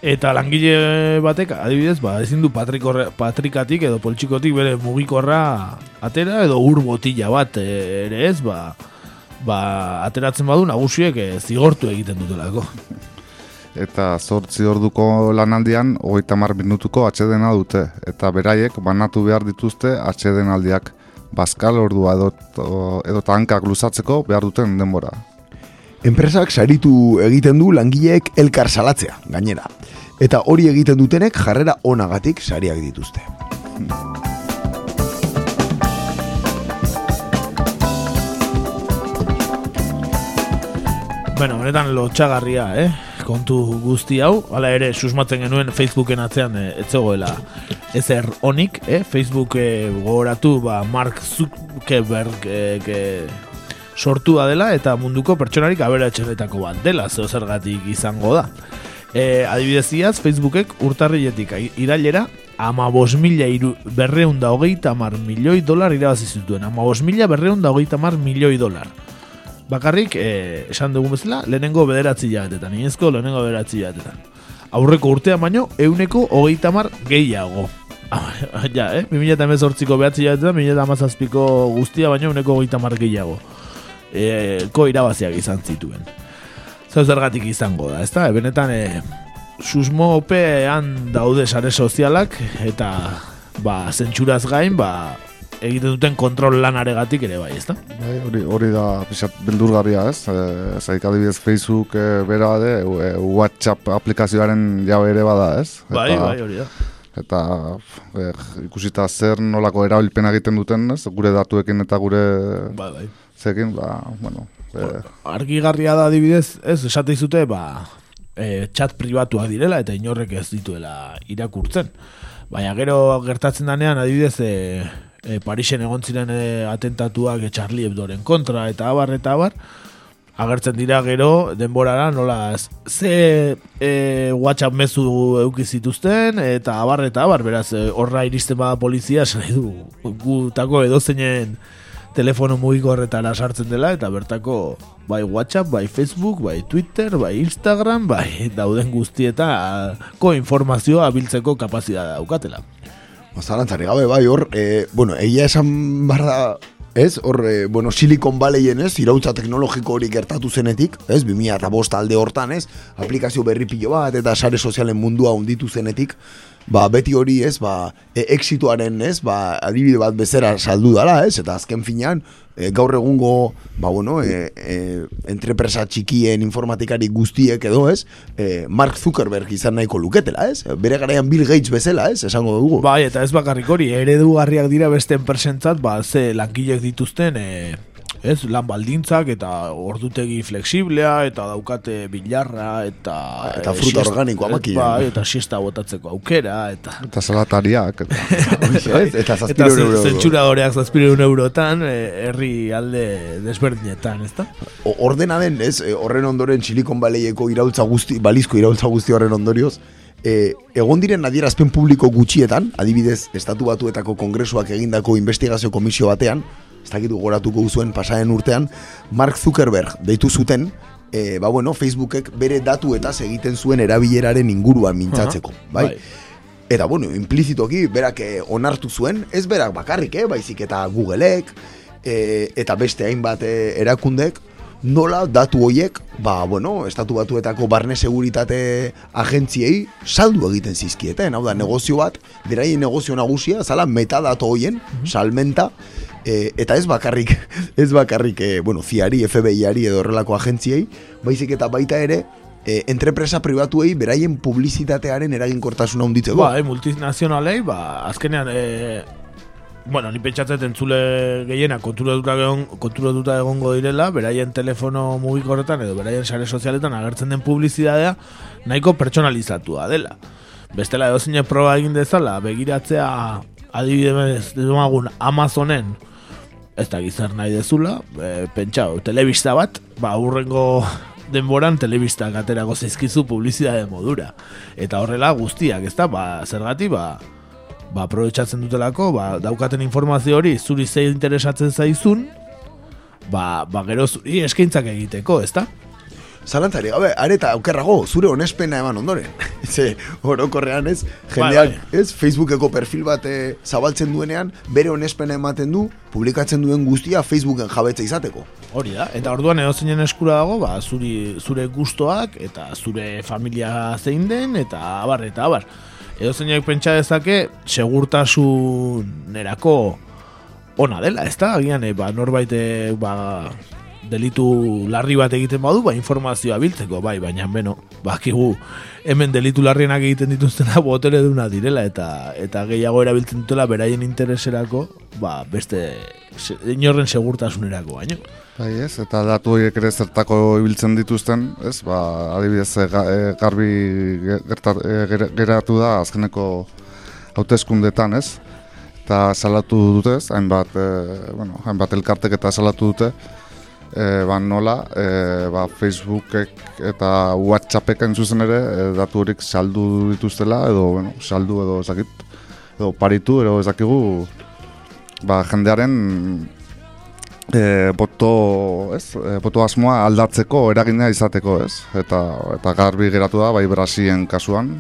Eta langile batek, adibidez, ba, ezin du patrikatik edo poltsikotik bere mugikorra atera edo ur botila bat eh, ere ez, ba, ba, ateratzen badu nagusiek eh, zigortu egiten dutelako. Eta zortzi orduko lanaldian, hogeita mar minutuko atxedena dute. Eta beraiek banatu behar dituzte atxedenaldiak. Bazkal ordua edo, edo hankak luzatzeko behar duten denbora. Enpresak saritu egiten du langileek elkar salatzea, gainera. Eta hori egiten dutenek jarrera onagatik sariak dituzte. Bueno, benetan lotxagarria, eh? Kontu guzti hau, hala ere susmatzen genuen Facebooken atzean eh, ez zegoela ezer onik, eh? Facebook eh, gogoratu ba, Mark Zuckerberg eh, sortua dela eta munduko pertsonarik aberatxenetako bat dela, zeo zergatik izango da. E, adibidez iaz, Facebookek urtarrietik irailera ama bos mila iru, berreunda hogeita mar milioi dolar irabazi zituen. Ama bos mila berreunda hogeita mar milioi dolar. Bakarrik, e, esan dugun bezala, lehenengo bederatzi jabetetan, inezko lehenengo bederatzi jabetetan. Aurreko urtea baino, euneko hogeita mar gehiago. ja, eh? 2018ko behatzi jabetetan, 2018ko guztia baino, euneko hogeita mar gehiago e, ko irabaziak izan zituen. Zer zergatik izango da, ezta? E, benetan, e, susmopean daude sare sozialak, eta ba, zentsuraz gain, ba, egiten duten kontrol lanaregatik ere bai, ezta? Bai, hori, hori da pixat beldurgarria, ez? E, zaik adibidez Facebook e, bera de, e, WhatsApp aplikazioaren jabe ere bada, ez? Bai, bai, hori da. Eta e, ikusita zer nolako erabilpena egiten duten, ez? Gure datuekin eta gure... Bai, bai zekin, ba, bueno... E... Argigarria da adibidez, ez, esate izute, ba, e, chat pribatuak direla eta inorrek ez dituela irakurtzen. Baina gero gertatzen danean, adibidez, e, e, Parisen egon ziren e, atentatuak e, Charlie Hebdoren kontra eta abar eta abar, agertzen dira gero denborara nola ze e, WhatsApp mezu euki zituzten eta abar eta abar. Beraz horra iristen bada polizia esan du gutako edozeinen telefono mugiko horretara sartzen dela eta bertako bai WhatsApp, bai Facebook, bai Twitter, bai Instagram, bai dauden guztietako informazioa abiltzeko kapazitatea daukatela. Mazalantzari gabe bai hor, e, bueno, egia esan barra Ez, hor, e, bueno, Silicon Valleyen ez, irautza teknologiko hori gertatu zenetik, ez, 2000 eta bost alde hortan, ez, aplikazio berri pilo bat, eta sare sozialen mundua unditu zenetik, ba, beti hori, ez, ba, e, exituaren, ez, ba, adibide bat bezera saldu dala, ez, eta azken finean, e, gaur egungo, ba, bueno, e, e, entrepresa txikien informatikari guztiek edo, ez, e, Mark Zuckerberg izan nahiko luketela, ez, bere garaian Bill Gates bezala, ez, esango dugu. Bai, eta ez bakarrik hori, eredugarriak dira beste enpresentzat, ba, ze lankilek dituzten, e, ez, lan baldintzak eta ordutegi flexiblea eta daukate bilarra eta eta fruta organikoa maki ba, eta siesta botatzeko aukera eta eta salatariak eta eta zazpiru euro. zentsuradoreak zazpiru eurotan herri alde desberdinetan ezta? Ordena den ez horren ondoren Silicon Valleyeko iraultza guzti balizko iraultza guzti horren ondorioz E, egon diren adierazpen publiko gutxietan, adibidez, estatu batuetako kongresuak egindako investigazio komisio batean, ez dakitu goratuko zuen pasaren urtean, Mark Zuckerberg deitu zuten, e, ba, bueno, Facebookek bere datu eta egiten zuen erabileraren inguruan mintzatzeko, bai? bai. Eta, bueno, implizitoki, berak eh, onartu zuen, ez berak bakarrik, eh, baizik eta Googleek, eh, eta beste hainbat eh, erakundek, nola datu hoiek, ba, bueno, estatu batuetako barne seguritate agentziei saldu egiten zizkieten, hau da, negozio bat, beraien negozio nagusia, zala metadato hoien, salmenta, e, eta ez bakarrik, ez bakarrik, e, bueno, ziari, FBI-ari edo horrelako agentziei, baizik eta baita ere, e, entrepresa pribatuei beraien publizitatearen eraginkortasuna hunditzeko. Ba, eh, multinazionalei, ba, azkenean, e, bueno, ni pentsatzen entzule gehiena konturatuta egon, konturatuta egongo direla, beraien telefono mugikorretan edo beraien sare sozialetan agertzen den publizitatea nahiko pertsonalizatua dela. Bestela edo proba egin dezala, begiratzea adibidez demagun Amazonen ez da gizar nahi dezula, e, pentsau, telebista bat, ba, urrengo denboran telebistak aterako zaizkizu publizitate modura. Eta horrela guztiak, ez da, ba, zergati, ba, ba, aprobetsatzen dutelako, ba, daukaten informazio hori zuri zei interesatzen zaizun, ba, ba gero zuri eskaintzak egiteko, ez da? Zalantzari, gabe, areta aukerrago, zure onespena eman ondoren. Ze, orokorrean ez, jendeak, ez, Facebookeko perfil bat eh, zabaltzen duenean, bere onespena ematen du, publikatzen duen guztia Facebooken jabetza izateko. Hori da, eta orduan edo zeinen eskura dago, ba, zuri, zure gustoak, eta zure familia zein den, eta abar, eta abar. Edo zeinak pentsa dezake, segurtasunerako ona dela, ez da? Agian, e, ba, norbait, e, ba, delitu larri bat egiten badu, ba, informazioa biltzeko, bai, baina, beno, bakigu, hemen delitu larrienak egiten dituztena botere duna direla, eta eta gehiago erabiltzen dutela beraien intereserako, ba, beste, se, inorren segurtasunerako, baino. Bai ez, eta datu horiek ere zertako ibiltzen dituzten, ez, ba, adibidez, e, e, garbi ge- gerta, e, ger- geratu da azkeneko hauteskundetan, ez? Eta salatu dute, ez, hainbat, e, bueno, hainbat elkartek eta salatu dute, e, ba, nola, e, ba, Facebookek eta Whatsappek zuzen ere e, datu horik saldu dituztela, edo, bueno, saldu edo ezakit, edo paritu, edo ezakigu, ba, jendearen e, boto, ez, e, boto asmoa aldatzeko eragina izateko, ez? Eta eta garbi geratu da bai Brasilen kasuan,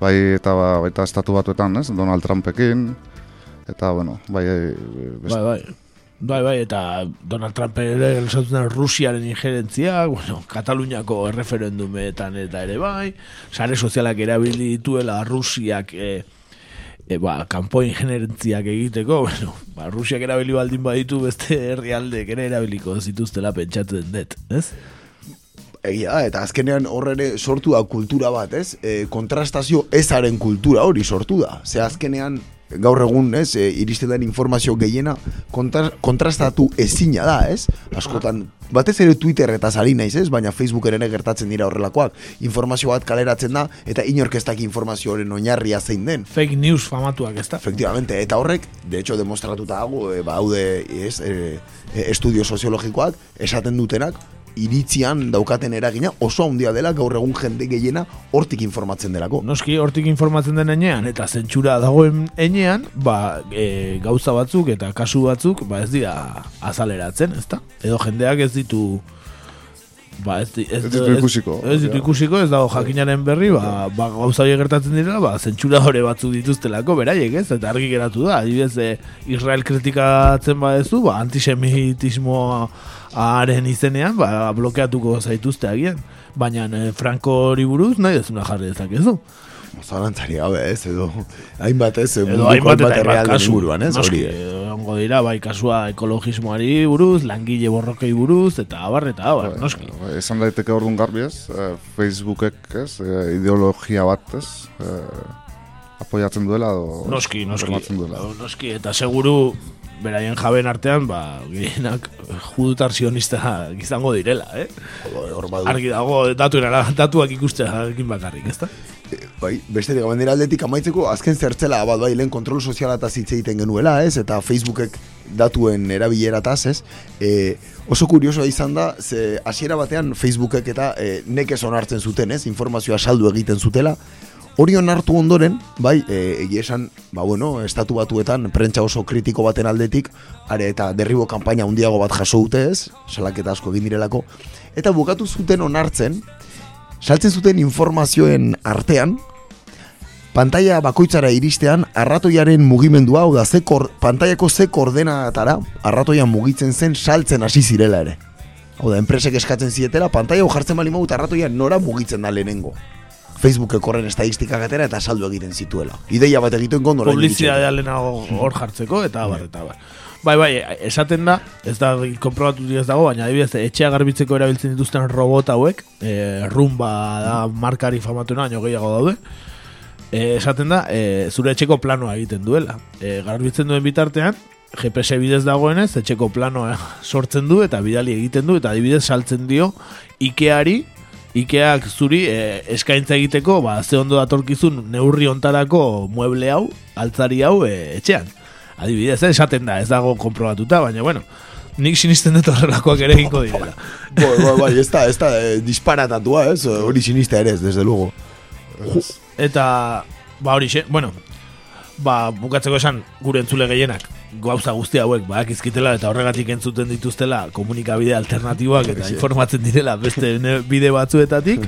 bai eta ba, baita estatu batuetan, ez? Donald Trumpekin eta bueno, bai Bai, bai. Bai, bai, eta Donald Trump ere esaten da Rusiaren injerentzia, bueno, Kataluniako erreferendumetan eta ere bai, sare sozialak erabili dituela Rusiak e, e, ba, kanpo injerentziak egiteko, bueno, ba, Rusiak erabili baldin baditu beste herrialdek ere erabiliko zituztela pentsatzen dut, ez? Egia eta azkenean horre ere sortu da kultura bat, ez? E, kontrastazio ezaren kultura hori sortu da. Ze azkenean gaur egun, ez, e, iristen den informazio gehiena kontra, kontrastatu ezina da, ez? Askotan, batez ere Twitter eta zari naiz, ez? Baina Facebookeren ere gertatzen dira horrelakoak. Informazio bat kaleratzen da, eta inorkestak informazio horren oinarria zein den. Fake news famatuak, ez da? Efectivamente, eta horrek, de hecho, demostratuta dago, e, baude, ez, e, e, estudio soziologikoak, esaten dutenak, iritzian daukaten eragina oso handia dela gaur egun jende gehiena hortik informatzen delako. Noski hortik informatzen den enean eta zentsura dagoen enean, ba, e, gauza batzuk eta kasu batzuk ba ez dira azaleratzen, ezta? Edo jendeak ez ditu ba ez, di- ez, Ez ditu ikusiko. Ez, ditu ikusiko, ez dago jakinaren berri, ba, ba gauza horiek gertatzen direla, ba zentsura hore batzuk dituztelako beraiek, ez? Eta argi geratu da, adibidez e, Israel kritikatzen badezu, ba antisemitismoaren izenean, ba blokeatuko zaituzte agian. Baina e, Franco hori buruz nahi dezuna jarri dezakezu. Zalantzari gabe, ez, edo hainbat ez, Edo munduko hainbat eta hainbat errealden kasu, inguruan, ez, noski, hori. egongo dira, bai, kasua ekologismoari buruz, langile borrokei buruz, eta abar, eta abar, noski. Bai, esan daiteke orduan garbi ez, e, Facebookek ez, e, ideologia bat ez, e, apoiatzen duela edo Noski, noski, duela. noski, eta seguru beraien jaben artean, ba, gehienak judutar sionista izango direla, eh? Argi dago, datu datuak ikustea egin bakarrik, ezta? Bai, beste diga, bandera aldetik amaitzeko, azken zertzela, bat bai, lehen kontrol sozialataz hitz egiten genuela, ez, eta Facebookek datuen erabilerataz, ez, e, oso kuriosoa izan da, ze hasiera batean Facebookek eta e, nekez onartzen zuten, ez, informazioa saldu egiten zutela, hori onartu ondoren, bai, e, egia esan, ba bueno, estatu batuetan, prentsa oso kritiko baten aldetik, are eta derribo kanpaina handiago bat jaso dute ez, salaketa asko egin direlako, eta bukatu zuten onartzen, saltzen zuten informazioen artean, pantalla bakoitzara iristean, arratoiaren mugimendua, hau da, ze kor, pantaiako ze koordenatara, arratoian mugitzen zen, saltzen hasi zirela ere. Hau da, enpresek eskatzen zietela, pantalla jartzen bali eta arratoian nora mugitzen da lehenengo. Facebookek horren estadistikak atera eta saldu egiten zituela. Ideia bat egiten gondo. Publizidadea lehenago hor jartzeko, eta bar, eta bar. Bai, bai, esaten da, ez da konprobatu ez dago, baina adibidez, etxea garbitzeko erabiltzen dituzten robot hauek, e, rumba da markari famatuena, baino gehiago daude, e, esaten da, e, zure etxeko planoa egiten duela. E, garbitzen duen bitartean, GPS bidez dagoenez, etxeko planoa sortzen du eta bidali egiten du, eta adibidez saltzen dio Ikeari, Ikeak zuri e, eskaintza egiteko, ba, ze ondo datorkizun neurri ontarako mueble hau, altzari hau e, etxean. Adibidez, eh, esaten da, ez dago konprobatuta, baina bueno, nik sinisten dut horrelakoak ere egingo direla. bai, bai, bai, ez da, ez da, eh, disparatatua, ez, hori siniste ere ez, desde luego. Eta, ba hori bueno, ba, bukatzeko esan gure entzule gehienak gauza guzti hauek ba, izkitela eta horregatik entzuten dituztela komunikabide alternatiboak eta informatzen direla beste bide batzuetatik.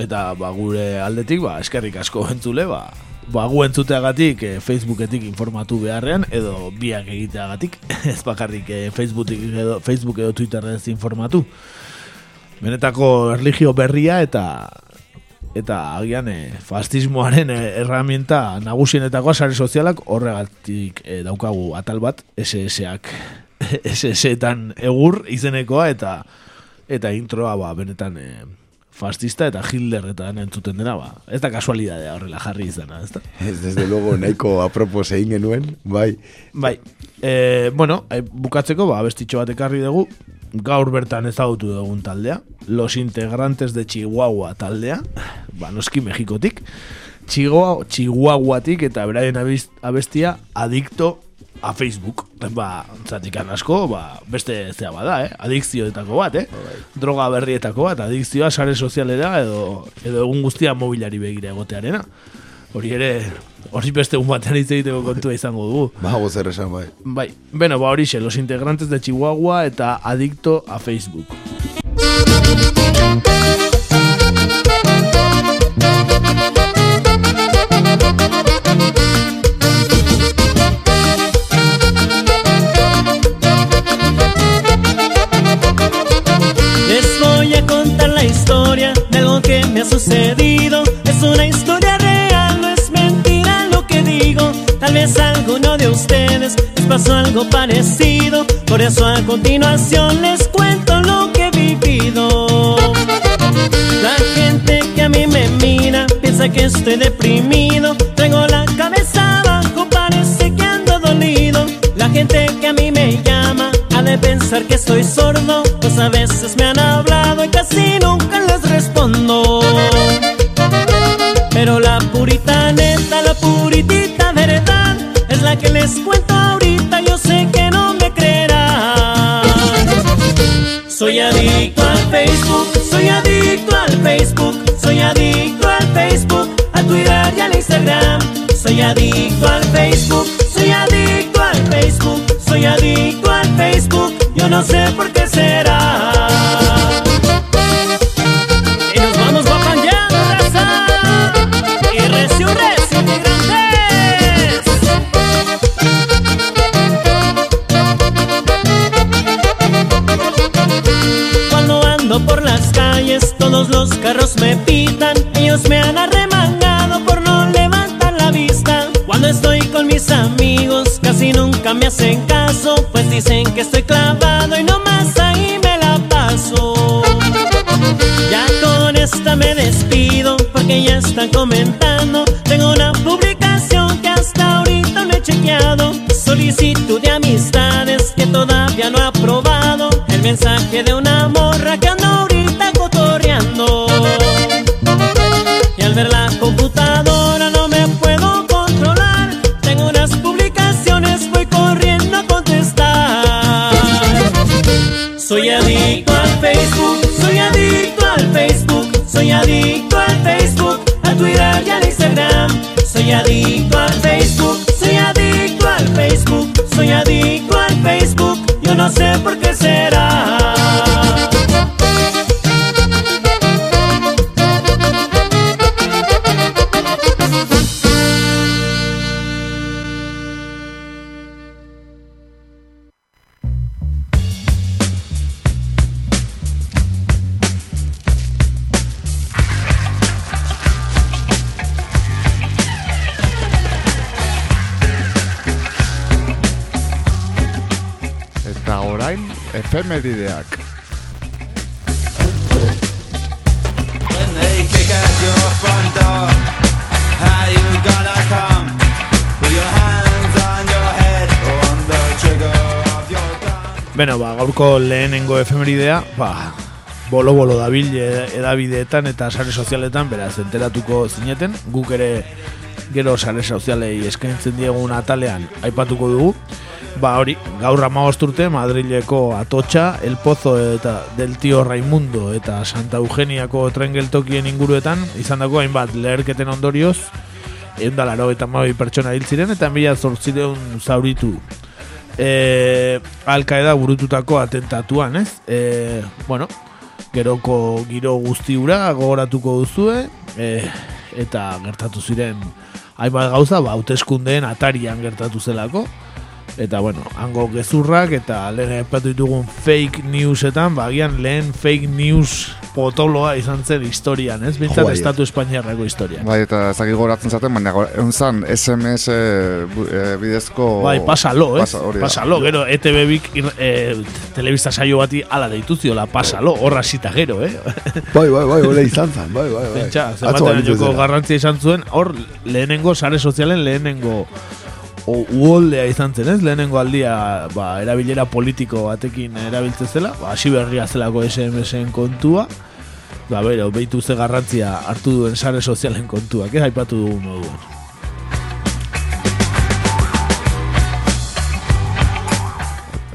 Eta ba, gure aldetik ba, eskerrik asko entzule ba, ba, gu entzuteagatik eh, Facebooketik informatu beharrean edo biak egiteagatik ez bakarrik eh, Facebooketik edo, Facebook edo Twitterrez informatu. Benetako erligio berria eta eta agian e, fascismoaren e, herramienta nagusienetakoa sare sozialak horregatik e, daukagu atal bat SS-ak SS-etan egur izenekoa eta eta introa ba, benetan e, fascista eta Hitlerretan entzuten dena ba. Ez da kasualidadea horrela jarri izana, ez da? Ez, desde luego, nahiko apropos egin genuen, bai. Bai, e, bueno, bukatzeko, ba, bestitxo bat ekarri dugu, gaur bertan ezagutu dugun taldea, Los Integrantes de Chihuahua taldea, ba, noski Mexikotik, Chihuahua, Chihuahuatik eta beraien abestia Adicto a Facebook. Ba, zatikan asko, ba, beste zea bada, eh? Adikzioetako bat, eh? Droga berrietako bat, adikzioa sare sozialera edo, edo egun guztia mobilari begira egotearena. Hori ere, hori beste egun batean hitz egiteko kontua izango dugu. Ba, gozer esan, bai. Bai, bueno, ba hori xe, los integrantes de Chihuahua eta adicto a Facebook. Les voy a contar la historia de algo que me ha sucedido. Es una pasó algo parecido. Por eso a continuación les cuento lo que he vivido. La gente que a mí me mira piensa que estoy deprimido. Tengo la cabeza abajo, parece que ando dolido. La gente que a mí me llama ha de pensar que soy sordo. Pues a veces me han hablado y casi nunca les respondo. Pero la purita neta, la puritita verdad es la que les cuento Facebook, soy adicto al Facebook, soy adicto al Facebook, a Twitter y al Instagram. Soy adicto al Facebook, soy adicto al Facebook, soy adicto al Facebook, yo no sé por qué será. Los carros me pitan. Ellos me han arremangado por no levantar la vista. Cuando estoy con mis amigos, casi nunca me hacen caso. Pues dicen que estoy clavado y nomás ahí me la paso. Ya con esta me despido porque ya están comentando. Sé por qué será. Gaurko lehenengo efemeridea, ba, bolo-bolo dabil e- edabideetan eta sare sozialetan, beraz, enteratuko zineten, guk ere gero sare sozialei eskaintzen diegun atalean aipatuko dugu. Ba hori, gaur amagost urte Madrileko Atotxa, El Pozo eta Del Tio Raimundo eta Santa Eugeniako tren geltokien inguruetan izandako hainbat leherketen ondorioz eundalaro eta mabi pertsona hil ziren eta mila zortzireun zauritu e, Alkaeda burututako atentatuan, ez? E, bueno, geroko giro guztiura gogoratuko duzue e, eta gertatu ziren hainbat gauza, ba, hauteskundeen atarian gertatu zelako eta bueno, hango gezurrak eta lehen epatu ditugun fake newsetan, ba, agian lehen fake news potoloa izan zen historian, ez? Bintzat bai. estatu espainiarrako historian. Bai, eta ezagik goratzen zaten, baina go- egon zan SMS bu- eh, bidezko... Bai, pasalo, ez? Pasa, hori da. pasalo, gero ETV bik e, telebista saio bati ala deitu ziola, pasalo, horra zita gero, eh? Bai, bai, bai, ole izan zen, bai, bai, bai. Pentsa, zenbaten balitz joko garrantzia izan zuen, hor lehenengo sare sozialen lehenengo o, uholdea izan zen, ez? Lehenengo aldia ba, erabilera politiko batekin erabiltzen zela, ba, hasi berria zelako SMS-en kontua, ba, bero, behitu ze garrantzia hartu duen sare sozialen kontuak, ez? Aipatu dugu moduan.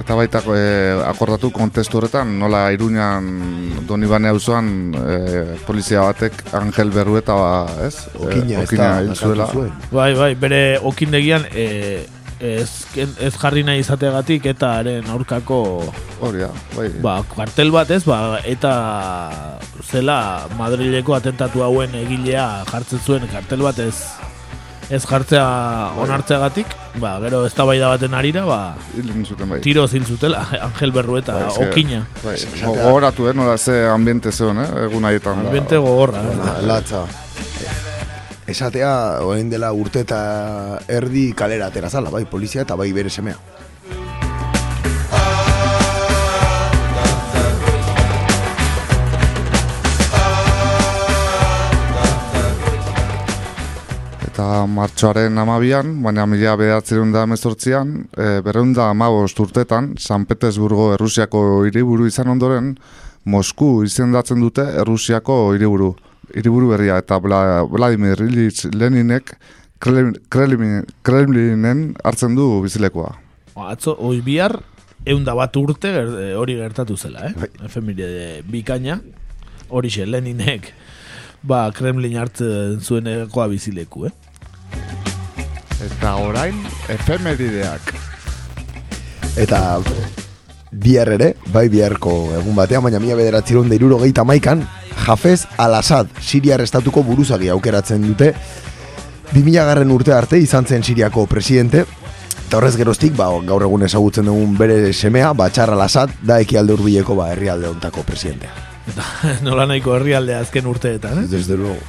Eta baita eh, akordatu kontestu horretan, nola Iruñan Donibane auzoan eh, polizia batek Angel Berrueta, ba, ez? Okina, ez okina da, zuela. zuen. Bai, bai, bere okindegian e, ez, ez jarri nahi izateagatik eta haren aurkako Hori da, bai. ba, kartel bat ez, ba, eta zela Madrileko atentatu hauen egilea jartzen zuen kartel bat ez ez jartzea onartzeagatik, ba, gero eztabaida baten arira, ba, zuten bai. tiro zil zutela, Angel Berrueta, Bai, eske- okina. Bai, gogoratu, eh, nola ze ambiente zeon, eh, egun haietan. Ambiente gogorra, eh. La- Latza. Esatea, orain dela urte eta erdi kalera atera zala, bai, polizia eta bai bere semea. Eta martxoaren amabian, baina mila behatzerun da emezortzian, e, berreun da amabost urtetan, San Petersburgo Errusiako hiriburu izan ondoren, Mosku izendatzen dute Errusiako hiriburu. Hiriburu berria eta Bla, Vladimir Ilyich Leninek Kremlin, Kremlin, Kremlinen hartzen du bizilekoa. Ba, Atzo, oi bihar, eunda bat urte eh, hori gertatu zela, eh? Efemide bikaina, hori xe, Leninek, ba, Kremlin hartzen zuen egoa bizileku, eh? Eta orain, efemerideak. Eta bihar ere, bai biharko egun batean, baina mila bederatziron da iruro gehieta maikan, Jafez al-Assad, Siriar estatuko buruzagi aukeratzen dute, 2000 garren urte arte izan zen Siriako presidente, eta horrez geroztik, ba, gaur egun ezagutzen dugun bere semea, Bachar al-Assad, da ekialde hurbileko ba, herrialde ontako presidentea. Nola nahiko herrialdea azken urteetan, eh? Desde luego.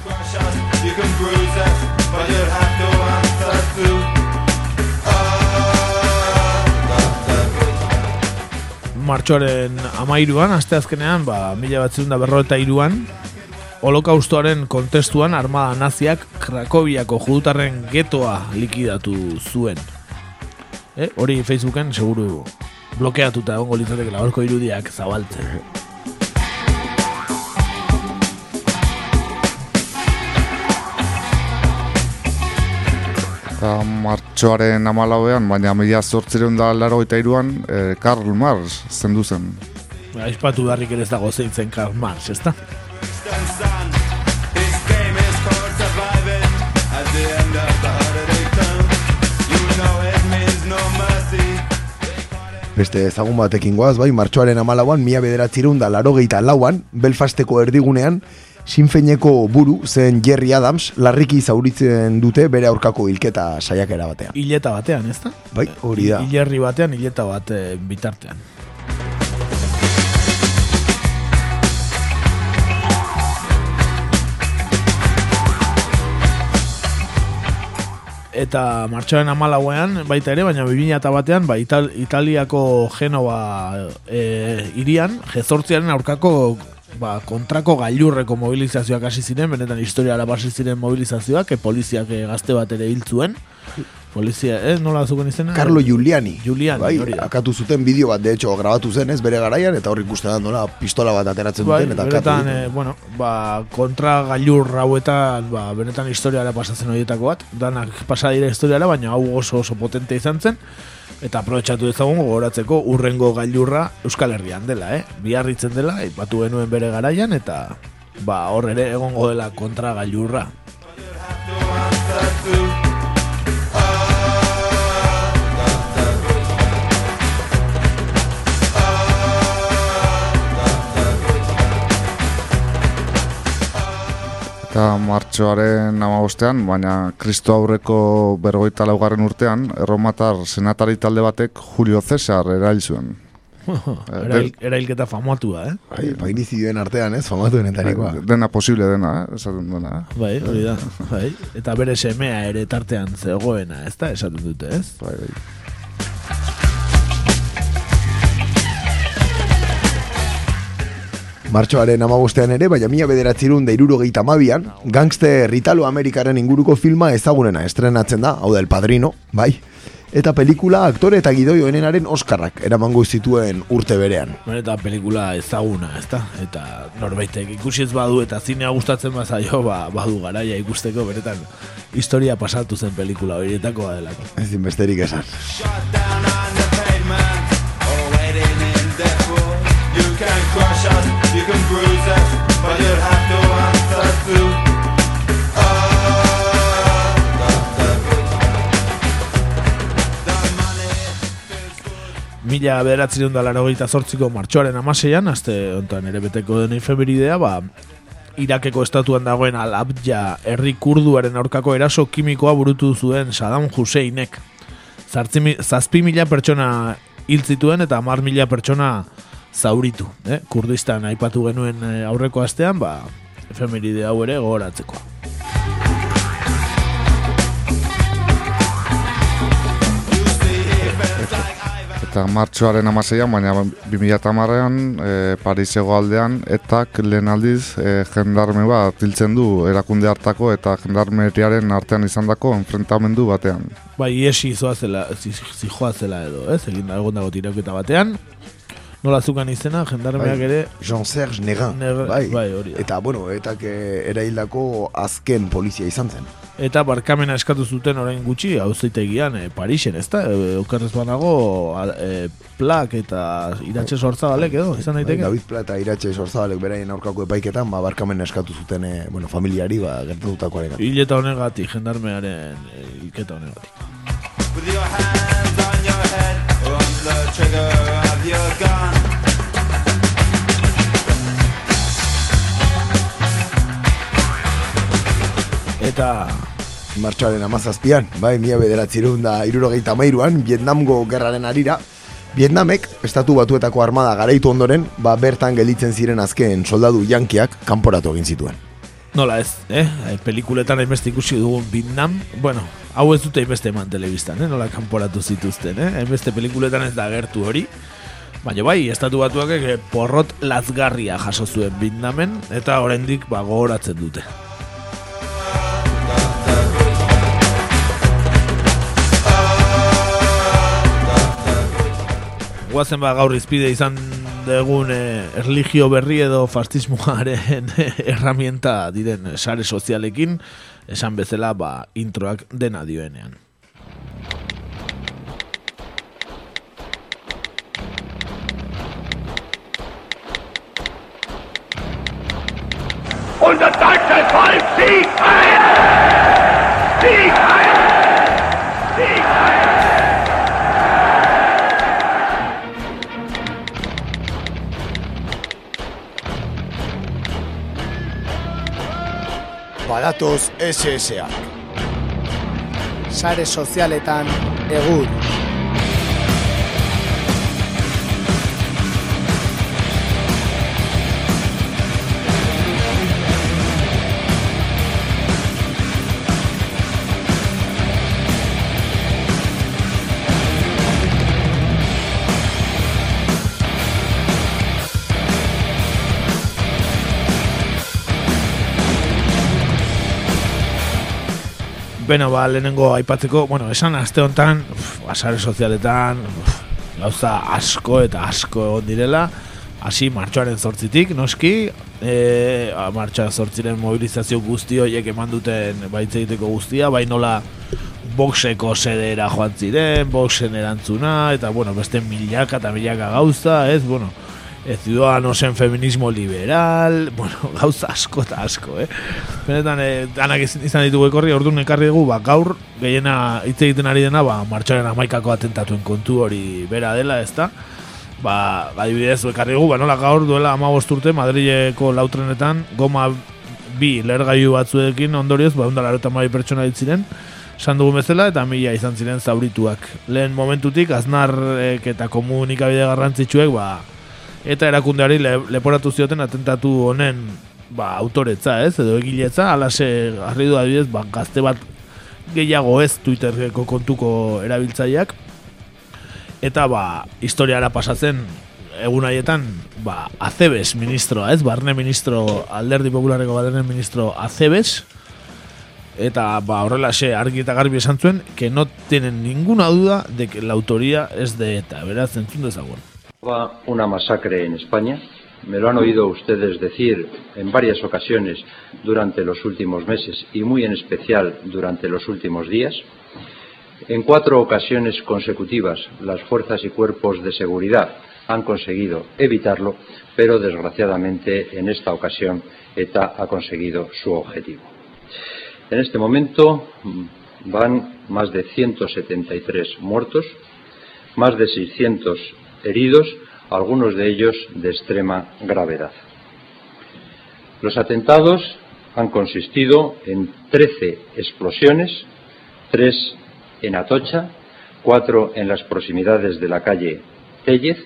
Martxoaren amairuan, aste azkenean, ba, mila batzerun da berro eta iruan, holokaustoaren kontestuan armada naziak Krakoviako judutarren getoa likidatu zuen. Eh? Hori Facebooken seguru blokeatuta egongo litzateke laborko irudiak zabaltzen. eta martxoaren amalauean, baina mila zortzireun da laro eta iruan, e, eh, Karl Marx zendu zen. Aizpatu beharrik ere ez dago zeintzen Karl Marx, ezta? Beste ezagun batekin goaz, bai, martxoaren amalauan, mila bederatzireun da laro gehieta lauan, Belfasteko erdigunean, Sinfeineko buru zen Jerry Adams larriki zauritzen dute bere aurkako hilketa saiakera batean. Hileta batean, ez da? Bai, hori da. Hilerri batean, hileta bat eh, bitartean. eta martxoaren amalauean baita ere, baina 2000 batean ba, Ital Italiako Genova e, irian, jezortziaren aurkako ba, kontrako gailurreko mobilizazioak hasi ziren, benetan historiara basi ziren mobilizazioak, e, poliziak e, gazte bat ere hil zuen. Polizia, ez, nola zuken izena? Carlo Giuliani. Giuliani, bai, hori akatu zuten bideo bat, de hecho, grabatu zen, ez, bere garaian, eta horrik ikusten da, nola, pistola bat ateratzen Bai, duten, eta benetan, eh, bueno, ba, kontra gailur hauetan, ba, benetan historiara pasatzen horietako bat, danak pasa dira historiara, baina hau oso oso potente izan zen, eta aprobetxatu dezagun gogoratzeko urrengo gailurra Euskal Herrian dela, eh? Biarritzen dela, ipatu genuen bere garaian, eta ba, hor ere egongo dela kontra gailurra. Eta martxoaren amabostean, baina Kristo aurreko bergoita laugarren urtean, erromatar senatari talde batek Julio Cesar erail zuen. Erail, erailketa famatua, eh? Bai, painizidioen artean, ez, famatuenetarikoa. Dena posible dena, eh? esaten duena. eh? Bai, hori da. Bai. Eta bere semea ere tartean zegoena, ez da, esaten dute, ez? Bai, bai. Martxoaren amabostean ere, baina mila bederatzerun da irurogeita mabian, gangster Italo-Amerikaren inguruko filma ezagunena estrenatzen da, hau da El Padrino, bai? Eta pelikula aktore eta gidoi honenaren Oskarrak eramango zituen urte berean. Eta pelikula ezaguna, ez da? Eta norbaitek ikusi ez badu eta zinea gustatzen bazaio, ba, badu garaia ikusteko, beretan historia pasatu zen pelikula horietakoa delako. Ez besterik esan. You can crush us, you can bruise us, but you'll have to answer to Mila bederatzen da larogeita zortziko martxoaren amaseian, azte ontan ere beteko den efemeridea, ba, Irakeko estatuan dagoen Al-Abja herri kurduaren aurkako eraso kimikoa burutu zuen Saddam Husseinek. Zazpi mila pertsona hil zituen eta hamar mila pertsona zauritu. Eh? Kurdistan aipatu genuen eh, aurreko astean, ba, efemeride hau ere gogoratzeko. Eta martxoaren amaseian, baina 2008an, e, Parisego aldean, etak lehen aldiz e, jendarme bat hiltzen du erakunde hartako eta jendarmeriaren artean izandako enfrentamendu batean. Bai, iesi zoazela, zi- zijoazela edo, ez? Egin da egon dago tiraketa batean. Nola zukan izena, jendarmeak ere... Jean-Serge Negan, bai. bai, hori da. Eta, bueno, etak eh, eraildako azken polizia izan zen. Eta barkamena eskatu zuten orain gutxi auzitegian e, Parisen, ezta? E, okerrez banago e, plak eta iratxe sortzabalek edo, izan Bai, daiteke? David Plata iratxe sorzabalek beraien aurkako epaiketan, ba, barkamen eskatu zuten, eh, bueno, familiari, ba, gertatutakoaren. Hileta honegatik, jendarmearen e, hilketa honegatik. The trigger of your gun. Eta martxoaren amazazpian, bai, mila bederatzerun da irurogeita mairuan, Vietnamgo gerraren arira, Vietnamek, estatu batuetako armada garaitu ondoren, ba, bertan gelditzen ziren azken soldadu jankiak kanporatu egin zituen. Nola ez, eh? Pelikuletan hainbeste ikusi dugun Vietnam, bueno, hau ez dute hainbeste eman telebistan, eh? Nola kanporatu zituzten, eh? Hainbeste pelikuletan ez da agertu hori. Baina bai, estatu batuak eh, porrot lazgarria jaso zuen Vietnamen, eta oraindik ba, gogoratzen dute. Guazen ba gaur izpide izan dugun eh, erligio berri edo fastismoaren herramienta diren sare sozialekin, esan bezala ba introak dena dioenean. Und das! Badatoz SS-ak. Sare sozialetan egur. Beno, ba, lehenengo aipatzeko, bueno, esan aste honetan, uf, basare sozialetan, uf, gauza asko eta asko egon direla, hasi martxoaren zortzitik, noski, e, martxoaren zortziren mobilizazio guzti horiek eman duten baitz egiteko guztia, bai nola boxeko sedera joan ziren, boxen erantzuna, eta bueno, beste milaka eta milaka gauza, ez, bueno, ez ciudadanosen feminismo liberal, bueno, gauza asko eta asko, eh? Benetan, eh, danak izan ditugu ekorri, orduan ekarri dugu, ba, gaur, gehiena hitz egiten ari dena, ba, martxoaren amaikako atentatuen kontu hori bera dela, ezta? Ba, adibidez, ekarri dugu, ba, nola gaur duela ama urte Madrileko lautrenetan, goma bi lergailu batzuekin ondorioz, ba, eta mai pertsona ditziren, esan dugun bezala, eta mila izan ziren zaurituak. Lehen momentutik, aznarek eta komunikabide garrantzitsuek, ba, eta erakundeari le, leporatu zioten atentatu honen ba, autoretza, ez, edo egiletza, alase garri du adibidez, ba, gazte bat gehiago ez Twitterko kontuko erabiltzaileak, eta ba, historiara pasatzen egun haietan, ba, Acebes ministroa, ez, barne ministro, alderdi popularreko barne ministro Acebes, eta ba, horrela xe argi eta garbi esan zuen, que no tienen ninguna duda de que la autoría es de ETA, beraz, entzun dezagun. Una masacre en España. Me lo han oído ustedes decir en varias ocasiones durante los últimos meses y muy en especial durante los últimos días. En cuatro ocasiones consecutivas las fuerzas y cuerpos de seguridad han conseguido evitarlo, pero desgraciadamente en esta ocasión ETA ha conseguido su objetivo. En este momento mm, van más de 173 muertos, más de 600 heridos, algunos de ellos de extrema gravedad. Los atentados han consistido en 13 explosiones, tres en Atocha, cuatro en las proximidades de la calle Tellez,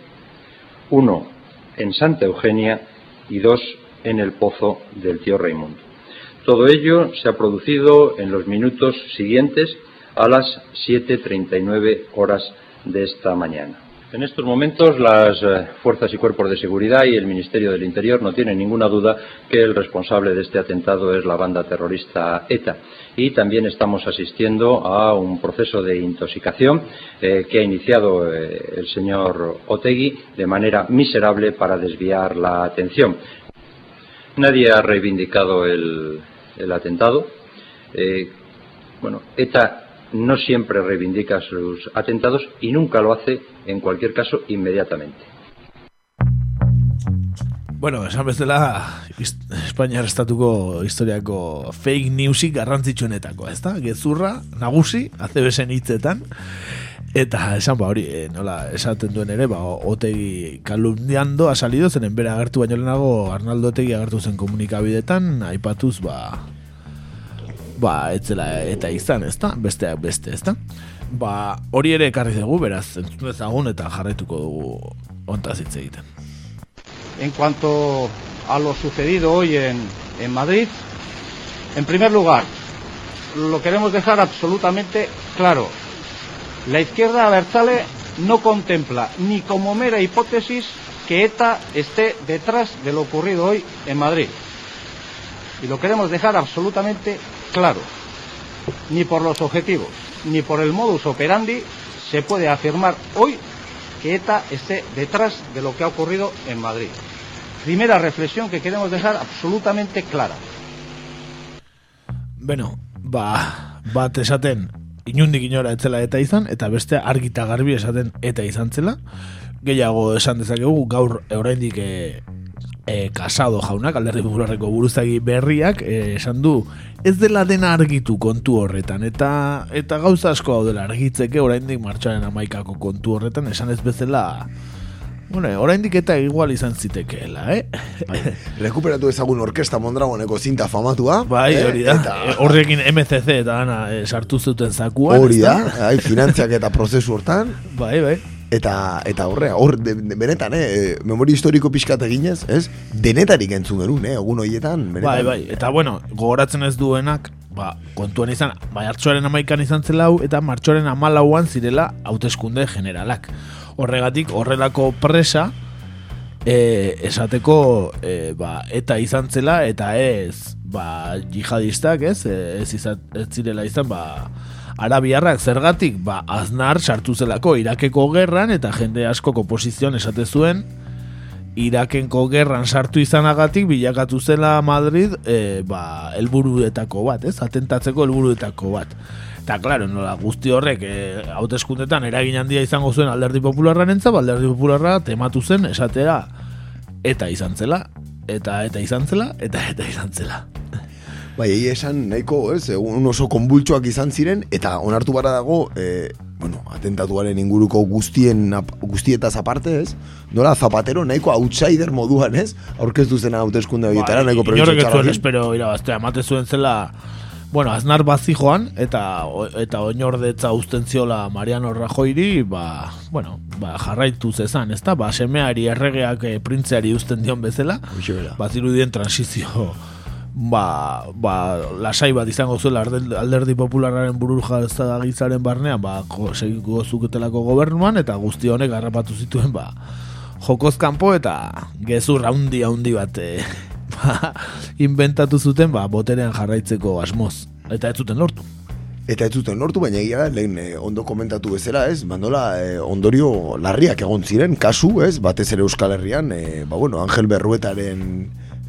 uno en Santa Eugenia y dos en el pozo del tío Raimundo. Todo ello se ha producido en los minutos siguientes a las 7.39 horas de esta mañana. En estos momentos las eh, fuerzas y cuerpos de seguridad y el Ministerio del Interior no tienen ninguna duda que el responsable de este atentado es la banda terrorista ETA. Y también estamos asistiendo a un proceso de intoxicación eh, que ha iniciado eh, el señor Otegui de manera miserable para desviar la atención. Nadie ha reivindicado el, el atentado. Bueno, ETA no siempre reivindica sus atentados y nunca lo hace, en cualquier caso, inmediatamente. Bueno, esan bezala Espainiar estatuko historiako fake newsik garrantzitsuenetako, ezta? Gezurra, nagusi, azebesen hitzetan, eta esan ba hori, eh, nola esaten duen ere, ba, otegi kalumniando ha salido, zenen bera agertu baino lehenago Arnaldo Otegi agertu zen komunikabidetan, aipatuz, ba, En cuanto a lo sucedido hoy en, en Madrid, en primer lugar, lo queremos dejar absolutamente claro. La izquierda abertzale no contempla ni como mera hipótesis que ETA esté detrás de lo ocurrido hoy en Madrid. Y lo queremos dejar absolutamente claro. Ni por los objetivos, ni por el modus operandi se puede afirmar hoy que ETA esté detrás de lo que ha ocurrido en Madrid. Primera reflexión que queremos dejar absolutamente clara. Beno, ba, bat esaten inundik inora etzela eta izan, eta beste argita garbi esaten eta izan zela. Gehiago esan dezakegu gaur oraindik e, e, kasado jaunak, alderdi popularreko buruzagi berriak, e, esan du ez dela dena argitu kontu horretan, eta eta gauza asko hau dela argitzeke oraindik martxaren amaikako kontu horretan, esan ez bezala Bueno, oraindik eta igual izan zitekeela, eh? Rekuperatu ezagun orkesta Mondragoneko zinta famatua. Bai, eh, hori da. Eta Eh, Horrekin MCC eta ana eh, sartu zuten zakuan. hori da, ai, finantziak eta prozesu hortan. Bai, bai. Eta, eta horre, hor, benetan, eh, memoria historiko pixkat eginez, ez? Denetarik entzun gerun, eh, egun horietan. benetan. Bai, bai. Eta bueno, gogoratzen ez duenak, ba, kontuan izan, hartxoaren amaikan izan zela hau, eta martxoaren amalauan zirela hauteskunde generalak. Horregatik, horrelako presa, e, esateko, e, ba, eta izan zela, eta ez, ba, jihadistak, ez, E, ez, izan, ez zirela izan, ba, arabiarrak zergatik, ba, aznar sartu zelako Irakeko gerran, eta jende askoko posizioan esate zuen, Irakenko gerran sartu izanagatik bilakatu zela Madrid e, ba, elburuetako bat, ez? Atentatzeko helburuetako bat. Eta, klaro, nola, guzti horrek e, hauteskundetan eragin handia izango zuen alderdi popularra nentza, ba, alderdi popularra tematu zen esatera eta izan zela, eta eta izan zela, eta eta izan zela. Bai, egia esan nahiko, ez, egun oso konbultsuak izan ziren, eta onartu bara dago, e, bueno, atentatuaren inguruko guztien, guztietaz aparte, ez, nola Zapatero nahiko outsider moduan, ez, aurkeztu zena horietara, nahiko Bai, Inorrek ez zuen txarrakin. espero irabaztea, emate zuen zela Bueno, aznar bazi joan, eta, eta oinordetza uzten ziola Mariano Rajoyri, ba, bueno, ba, jarraitu zezan, ezta? Ba, semeari erregeak eh, printzeari uzten dion bezala, bazirudien transizio ba, ba, lasai bat izango zuela alderdi, popularraren buru gitzaren barnean, ba, segiko zuketelako gobernuan, eta guzti honek harrapatu zituen, ba, jokoz kanpo eta gezur haundi haundi bat eh, ba, inventatu zuten ba, boterean jarraitzeko asmoz. Eta ez zuten lortu. Eta ez zuten lortu, baina egia da, lehen eh, ondo komentatu bezala, ez, bandola eh, ondorio larriak egon ziren, kasu, ez, batez ere Euskal Herrian, eh, ba bueno, Angel Berruetaren,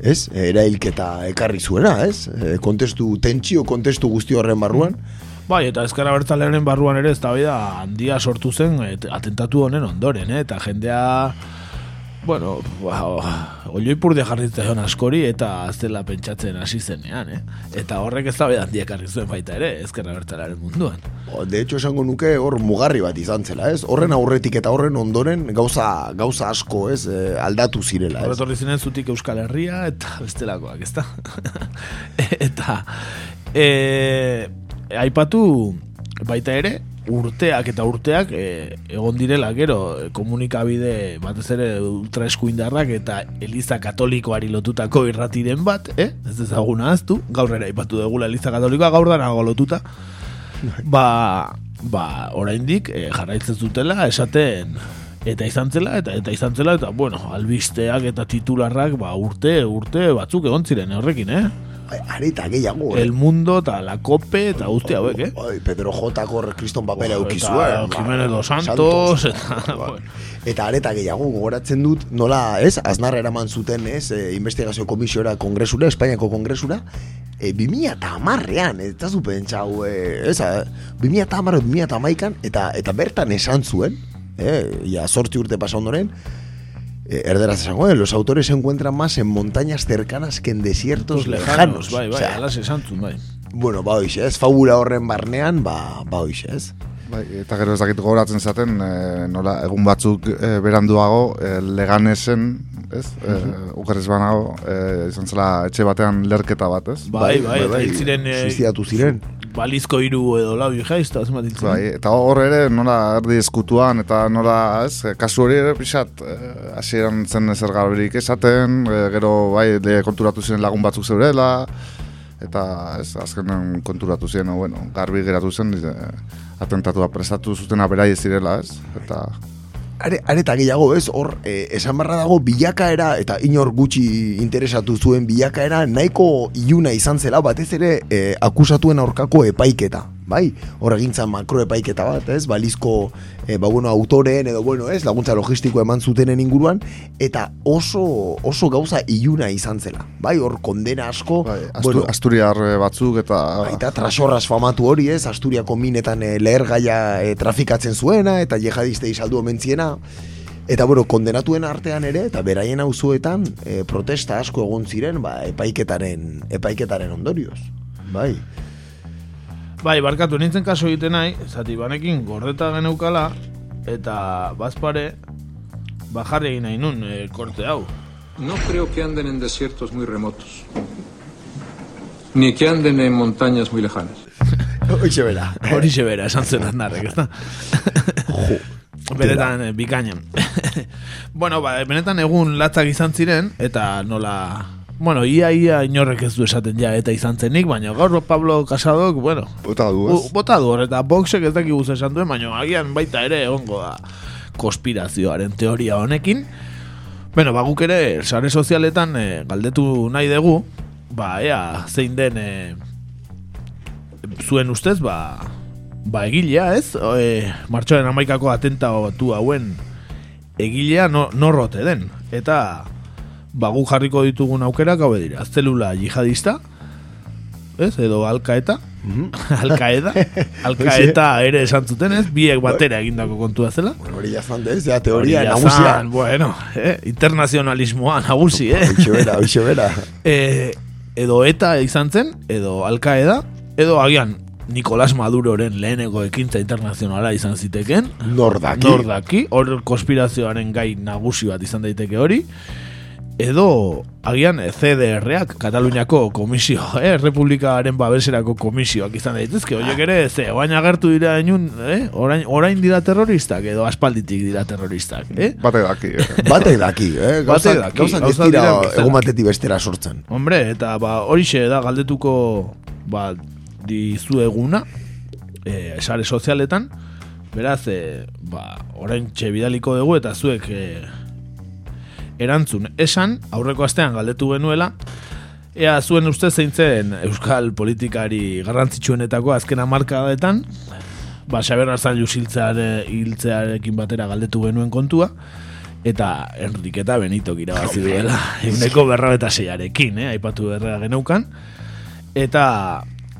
ez, erailketa ekarri zuena, ez, eh, kontestu, tentsio kontestu guzti horren barruan, Bai, eta ezkara bertzalearen barruan ere ez da handia sortu zen et, atentatu honen ondoren, eh? eta jendea bueno, ba, olioipurde jarritzen zion askori eta aztela pentsatzen hasi zenean, eh? Eta horrek ez da handia ekarri zuen baita ere, ezkerra bertalaren munduan. O, De hecho, esango nuke hor mugarri bat izan zela, ez? Horren aurretik eta horren ondoren gauza, gauza asko, ez? Eh, aldatu zirela, ez? Horretorri zinen zutik Euskal Herria eta bestelakoak, ezta? eta e, aipatu baita ere urteak eta urteak e, egon direla gero e, komunikabide batez ere ultraeskuindarrak eta Eliza Katolikoari lotutako irratiren bat, eh? Ez ezaguna aztu, gaur ere aipatu dugula Eliza Katolikoa gaur danago lotuta. Ba, ba, oraindik e, jarraitzen zutela esaten eta izan zela eta eta izan zela eta bueno, albisteak eta titularrak ba urte urte batzuk egon ziren horrekin, eh? Areta gehiago, eh? El Mundo eta La Cope eta guzti hauek, eh? Bai, Pedro Jotako kriston papera Oh, euki eta zuen. Jimenez ba, dos Santos, eta, Ba. bueno. Eta areta gehiago gogoratzen dut, nola, ez, aznarra eraman zuten, ez, e, investigazio komisiora kongresura, Espainiako kongresura, e, 2000 eta amarrean, ez da zu pentsau, e, ez, a, 2000 eta amarrean, 2000 eta amaikan, eta, eta bertan esan zuen, e, ja, sortzi urte pasa ondoren, eh, erderaz esango, eh, los autores se encuentran más en montañas cercanas que en desiertos lejanos. bai, bai, Osea, alas esan zuen, bai. Bueno, ba hoixe, ez, fabula horren barnean, ba, ba hoixe, ez. Bai, eta gero ez dakit gogoratzen zaten, e, nola, egun batzuk e, beranduago, e, leganesen, ez, e, ukerrez banago, e, izan zela etxe batean lerketa bat, ez? Bai, bai, eta hil ziren... eh, suizidatu ziren. Balizko hiru edo lau jaiz, eta zenbat hil ziren. Bai, eta hor ere nola erdi eskutuan eta nola, ez, kasu hori ere pixat eh, hasieran zen ezer garberik esaten, eh, gero bai le konturatu ziren lagun batzuk zeurela eta ez, azkenen konturatu ziren, bueno, garbi geratu zen eh, atentatua prestatu zutena beraiez zirela, ez? Eta Are, areta gehiago, ez, hor, eh, esan barra dago bilakaera, eta inor gutxi interesatu zuen bilakaera, nahiko iluna izan zela, batez ere eh, akusatuen aurkako epaiketa, bai? Hor egintzan makro epaiketa bat, ez, balizko, eh, ba, bueno, autoreen, edo, bueno, ez, laguntza logistiko eman zutenen inguruan, eta oso, oso gauza iluna izan zela, bai? Hor kondena asko, Astu, Asturiar eh, batzuk eta... Baita trasorras famatu hori ez, Asturiako minetan e, lehergaia e, trafikatzen zuena, eta jihadistei saldu omentziena. Eta bueno, kondenatuen artean ere, eta beraien auzoetan e, protesta asko egon ziren, ba, epaiketaren, epaiketaren ondorioz. Bai. Bai, barkatu, nintzen kaso egiten nahi, zati banekin gordeta geneukala, eta bazpare, ba jarri egin nahi nun e, korte hau. No creo que anden en desiertos muy remotos. Ni que anden en montañas muy lejanas. Hoxe bera. Horixe bera, esan zen aznarrek, ez da? benetan, eh, bikainan. bueno, ba, benetan egun latzak izan ziren, eta nola... Bueno, ia ia inorrek ez du esaten ja eta izan zenik, baina gaur Pablo Casadok, bueno, Bota du, ez? bota du eta boxek ez dakigu esan duen, baina agian baita ere egongo da konspirazioaren teoria honekin. Bueno, ba, guk ere sare sozialetan eh, galdetu nahi dugu, ba, ea, zein den eh, zuen ustez, ba, ba egilea, ez? E, martxoaren amaikako atentatu hauen egilea no, norrote den. Eta ba, guk jarriko ditugun aukerak hau dira. Zelula jihadista, ez? Edo alkaeta. alkaeda. alkaeta ere esan zuten, ez? Biek batera egindako kontua zela. Hori jazan dez, ja, teoria nagusia. Bueno, eh? internazionalismoa nagusi, eh? Hoxe bera, hoxe bera. e, edo eta izan zen, edo alkaeda, edo agian Nicolás Maduroren leheneko ekintza internazionala izan ziteken. Nordaki. Nordaki, hor konspirazioaren gai nagusi bat izan daiteke hori. Edo, agian eh, CDR-ak, Kataluniako komisio, eh, Republikaren babeserako komisioak izan daitezke. Horiek ere, ze, oain agertu dira inun, eh, orain, orain dira terroristak, edo aspalditik dira terroristak, eh? Batek daki, eh? Batek daki, eh? Gauzak, daki, gauzak ez dira egun batetik bestera sortzen. Hombre, eta ba, horixe da galdetuko ba, dizueguna e, sare sozialetan, beraz, e, ba, orain bidaliko dugu eta zuek e, erantzun. Esan, aurreko astean galdetu genuela, ea zuen uste zeintzen euskal politikari garrantzitsuenetako azken hamarkadetan, ba, Xaber Arzailu hiltzeare- hiltzearekin batera galdetu genuen kontua, eta Enrik eta Benitok irabazi duela eguneko berra eta seiarekin, eh, aipatu berra geneukan, eta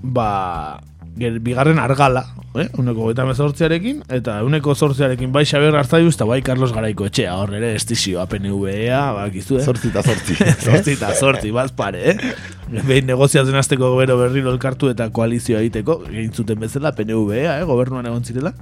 ba, ger, bigarren argala, eh, uneko eta mezortziarekin, eta uneko zortziarekin bai Xaber Arzailu eta bai Carlos Garaiko etxea, hor ere estizioa PNV-a, bakizu, eh? Zortzi eta zortzi. zortzi eta zortzi, bazpare, eh? Behin negoziatzen hasteko gero berriro elkartu eta koalizioa egiteko, egin zuten bezala, PNV-a, eh? gobernuan egon zirela,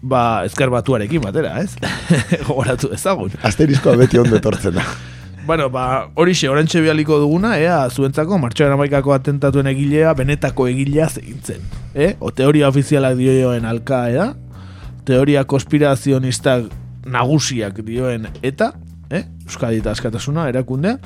ba, ezker batuarekin batera, ez? Gogoratu ezagun. Asterizkoa beti ondo etortzen da. Bueno, ba, horixe, orantxe bialiko duguna, ea, zuentzako, martxoaren amaikako atentatuen egilea, benetako egilea zegintzen. Eh? O teoria ofizialak dioen alkaeda, teoria konspirazionistak nagusiak dioen eta, eh? Euskadi eta askatasuna, erakundea,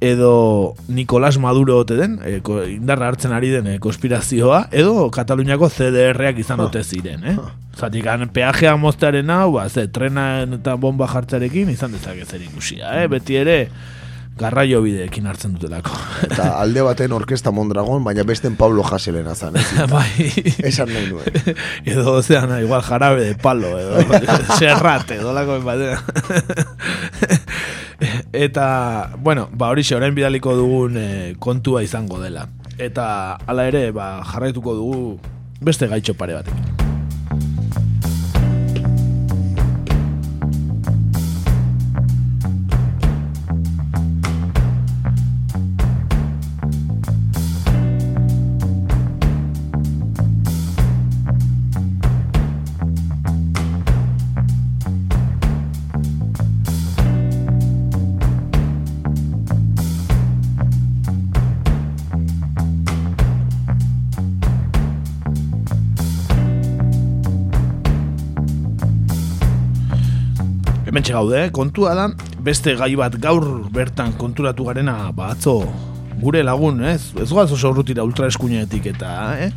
edo Nicolás Maduro ote den, e, indarra hartzen ari den e, konspirazioa, edo Kataluniako CDR-ak izan ote ziren, eh? Zatik, peajea moztearen hau, ba, ze, trenan eta bomba jartzarekin izan dezake zer ikusia, eh? Beti ere, garraio bideekin hartzen dutelako. Eta alde baten orkesta Mondragon, baina besten Pablo Haselena zan, bai. Esan nahi nuen. edo, ozean, igual jarabe de palo, edo, serrate, edo lako. Eta, bueno, ba horixe orain bidaliko dugun eh, kontua izango dela. Eta hala ere, ba, jarraituko dugu beste gaitxo pare batekin. Hementxe gaude, kontua da, beste gai bat gaur bertan konturatu garena, ba, atzo gure lagun, ez? Ez goaz oso urrutira ultraeskuinetik eta, eh?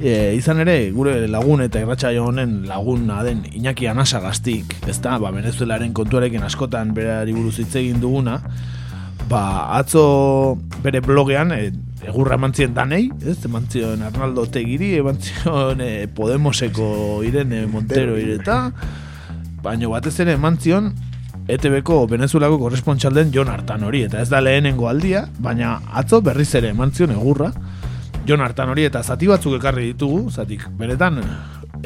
E, izan ere, gure lagun eta irratsaio honen laguna den Iñaki Anasagaztik, ez da, ba, Venezuelaren kontuarekin askotan berari buruz hitz egin duguna, ba, atzo bere blogean, e, egurra eman zien danei, ez? Eman zion Arnaldo Tegiri, eman zion e, Podemoseko Irene Montero ireta, baino batez ere eman zion ETB-ko Venezuelako korrespontxalden Jon Artan hori, eta ez da lehenengo aldia, baina atzo berriz ere eman zion egurra, Jon Artan hori eta zati batzuk ekarri ditugu, zatik, benetan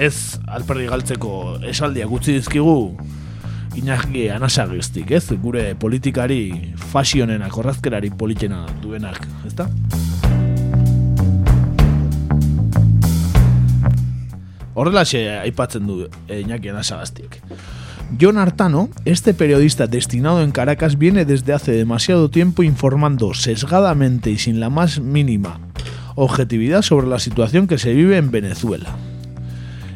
ez alperdi galtzeko esaldiak utzi dizkigu Iñaki anasagiztik, ez? Gure politikari fasionenak, orrazkerari politena duenak, ezta? Horrelaxe eh. John Artano, este periodista destinado en Caracas, viene desde hace demasiado tiempo informando sesgadamente y sin la más mínima objetividad sobre la situación que se vive en Venezuela.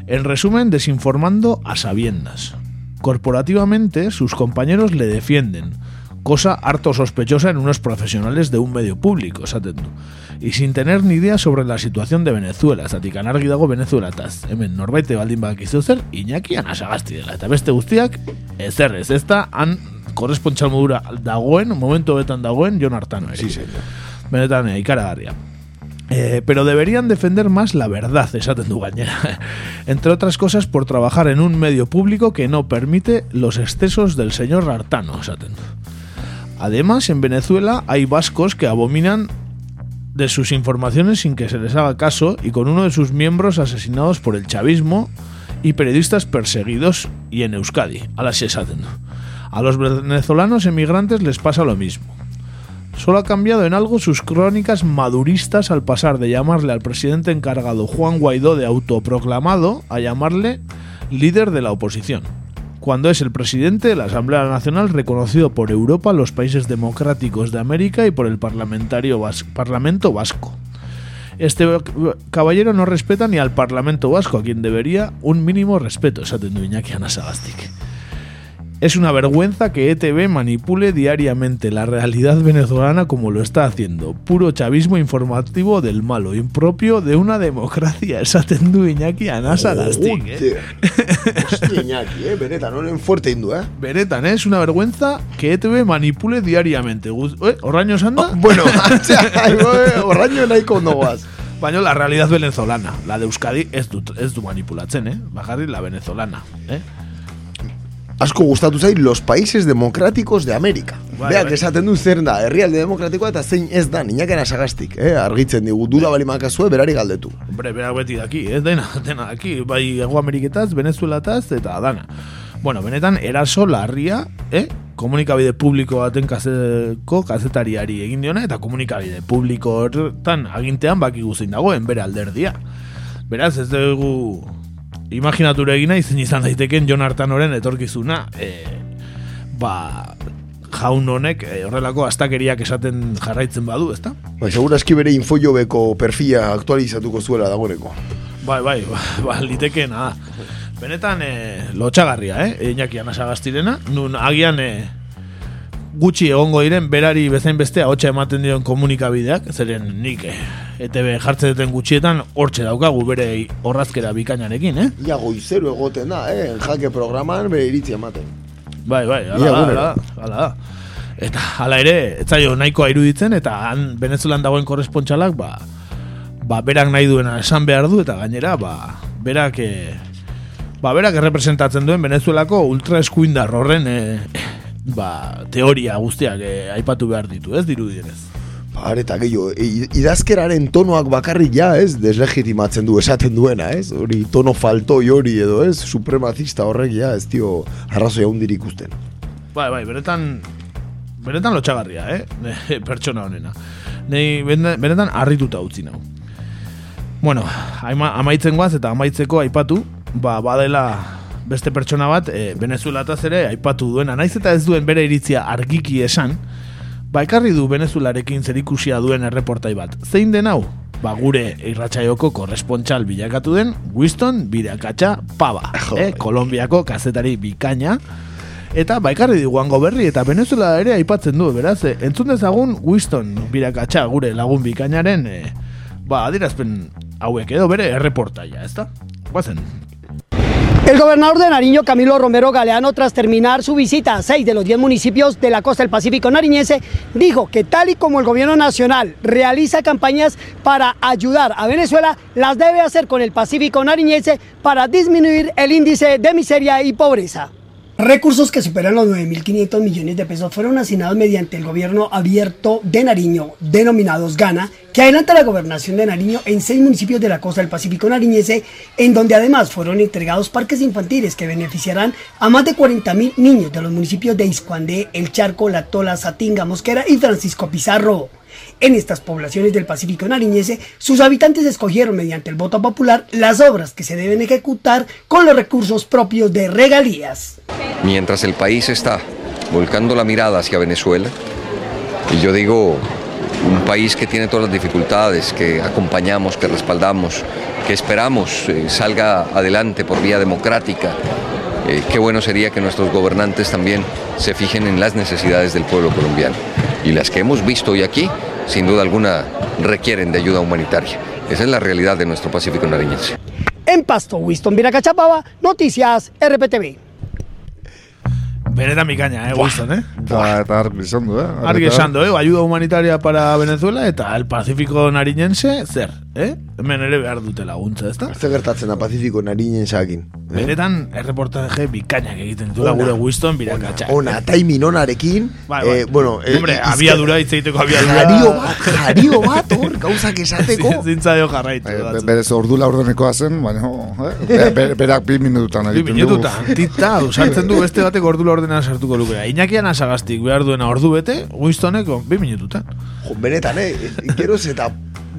En resumen, desinformando a sabiendas. Corporativamente, sus compañeros le defienden, cosa harto sospechosa en unos profesionales de un medio público, esaten du. Y sin tener ni idea sobre la situación de Venezuela, zatik anargi dago Venezuelataz. Hemen norbaite baldin badakizu zer, Iñaki anasagasti dela. Eta beste guztiak, ezer ez, ez da, han korrespontxal modura dagoen, momentu betan dagoen, Jon Artano. Sí, señor. Benetan, eh, ikaragarria. Eh, pero deberían defender más la verdad, esaten du gainera. Entre otras cosas, por trabajar en un medio público que no permite los excesos del señor Artano, esaten du. Además, en Venezuela hay vascos que abominan de sus informaciones sin que se les haga caso y con uno de sus miembros asesinados por el chavismo y periodistas perseguidos y en Euskadi, a las. A los venezolanos emigrantes les pasa lo mismo. Solo ha cambiado en algo sus crónicas maduristas al pasar de llamarle al presidente encargado Juan Guaidó de autoproclamado a llamarle líder de la oposición, cuando es el presidente de la Asamblea Nacional reconocido por Europa, los países democráticos de América y por el parlamentario Parlamento Vasco. Este caballero no respeta ni al Parlamento Vasco, a quien debería un mínimo respeto, esaten du Iñaki. Es una vergüenza que ETV manipule diariamente la realidad venezolana como lo está haciendo. Puro chavismo informativo del malo, impropio de una democracia. Esaten du Iñaki Anasagaztik, eh? Hostia, Iñaki, eh? Benetan, honen fuerte indu, eh? Benetan, eh? es una vergüenza que ETV manipule diariamente. Eh, Horraño anda? Bueno, eh, horraño nahiko ondo. Baina la realidad venezolana, la de Euskadi ez du, ez du manipulatzen, eh? Bajarri la venezolana, eh? Asko gustatu zait los países democráticos de América. Bai, Beak bai. esaten du zer da, herrialde demokratikoa eta zein ez da, niñakena sagastik, eh? Argitzen digu, duda bali makazue, berari galdetu. Hombre, berak beti daki, ez dena, dena daki, bai Ego Ameriketaz, Venezuelataz eta dana. Bueno, benetan, eraso larria, eh? komunikabide publiko baten kazeko kazetariari egin diona, eta komunikabide publiko horretan agintean baki zein dagoen, bere alderdia. Beraz, ez dugu imaginature egina izin izan daiteken Jon Artanoren etorkizuna, eh, ba, jaun honek eh, horrelako astakeriak esaten jarraitzen badu, ezta? Bai, segurazki bere infojobeko perfila aktualizatuko zuela dagoeneko. Bai, bai, ba, ba litekeena da. Benetan, e, lotxagarria, eh? Iñaki anasagaztirena, nun agian e, gutxi egongo diren berari bezain bestea hotxa ematen dion komunikabideak, zeren nik e, ETB jartzen duten gutxietan hortxe daukagu bere horrazkera bikainarekin, eh? Ia goizero egoten da, eh? Jake programan bere iritzi ematen. Bai, bai, Ia ala egunero. ala ala da. Eta hala ere, ez zaio nahikoa iruditzen, eta han Venezuelan dagoen korrespontxalak, ba, ba, berak nahi duena esan behar du, eta gainera, ba, berak, e, ba, berak errepresentatzen duen Venezuelako ultra eskuindar horren, e, ba, teoria guztiak e, aipatu behar ditu, ez dirudienez. Ba, eta gehiago, i- idazkeraren tonoak bakarrik ja, ez, deslegitimatzen du esaten duena, ez? Hori tono faltoi hori edo, ez? Supremacista horrek ja, ez dio arrazoi handirik ikusten. Bai, bai, benetan benetan lotxagarria, eh? Pertsona honena. Nei benetan harrituta utzi nau. Bueno, ama, amaitzen guaz eta amaitzeko aipatu, ba, badela beste pertsona bat, e, Venezuelataz ere aipatu duena, naiz eta ez duen bere iritzia argiki esan, ba, ekarri du Venezuelarekin zerikusia duen erreportai bat. Zein den hau? Ba, gure irratxaioko korrespontxal bilakatu den Winston Birakatxa Paba, eh? Kolombiako kazetari bikaina, Eta baikarri diguango berri eta Venezuela ere aipatzen du, beraz, eh, entzun dezagun Winston birakatxa gure lagun bikainaren, eh, ba, adirazpen hauek edo bere erreportaia, ezta? Guazen. El gobernador de Nariño, Camilo Romero Galeano, tras terminar su visita a seis de los diez municipios de la costa del Pacífico nariñense, dijo que tal y como el gobierno nacional realiza campañas para ayudar a Venezuela, las debe hacer con el Pacífico nariñense para disminuir el índice de miseria y pobreza. Recursos que superan los 9.500 millones de pesos fueron asignados mediante el gobierno abierto de Nariño, denominados Gana, que adelanta la gobernación de Nariño en seis municipios de la costa del Pacífico nariñense, en donde además fueron entregados parques infantiles que beneficiarán a más de 40.000 niños de los municipios de Iscuandé, El Charco, La Tola, Satinga, Mosquera y Francisco Pizarro. En estas poblaciones del Pacífico nariñense, sus habitantes escogieron mediante el voto popular las obras que se deben ejecutar con los recursos propios de regalías. Mientras el país está volcando la mirada hacia Venezuela, y yo digo un país que tiene todas las dificultades, que acompañamos, que respaldamos, que esperamos eh, salga adelante por vía democrática, eh, qué bueno sería que nuestros gobernantes también se fijen en las necesidades del pueblo colombiano. Y las que hemos visto hoy aquí, sin duda alguna, requieren de ayuda humanitaria. Esa es la realidad de nuestro Pacífico nariñense. En Pasto, Winston Viracachapaba, Noticias RPTV. Benetan bikaina, eh, Winston, eh? Eta, eta argi esan du, eh? Argi esan du, eh? Ayuda humanitaria para Venezuela eta el Pacífico nariñense, zer, eh? Hemen ere behar dute laguntza, ezta? Zer gertatzen da Pacífico narinen sakin. Benetan, erreportaje bikainak egiten Ona, gure Winston birakatxa. Ona, taimin onarekin, Bai, bai. eh, bueno... eh, Hombre, izke- abiadura hitz egiteko abiadura. Jario bat, jario bat, hor, gauzak esateko. Zintza dio jarraitu. Eh, berez ordu laurdenekoa zen, baina eh? Be- be- berak bi minututan Bi egiten du. minututan, tita, sartzen du beste batek ordu ordena sartuko lukera. Iñakian asagaztik behar duena ordu bete, Winstoneko bi minututan. Jo, benetan, eh, geroz eta,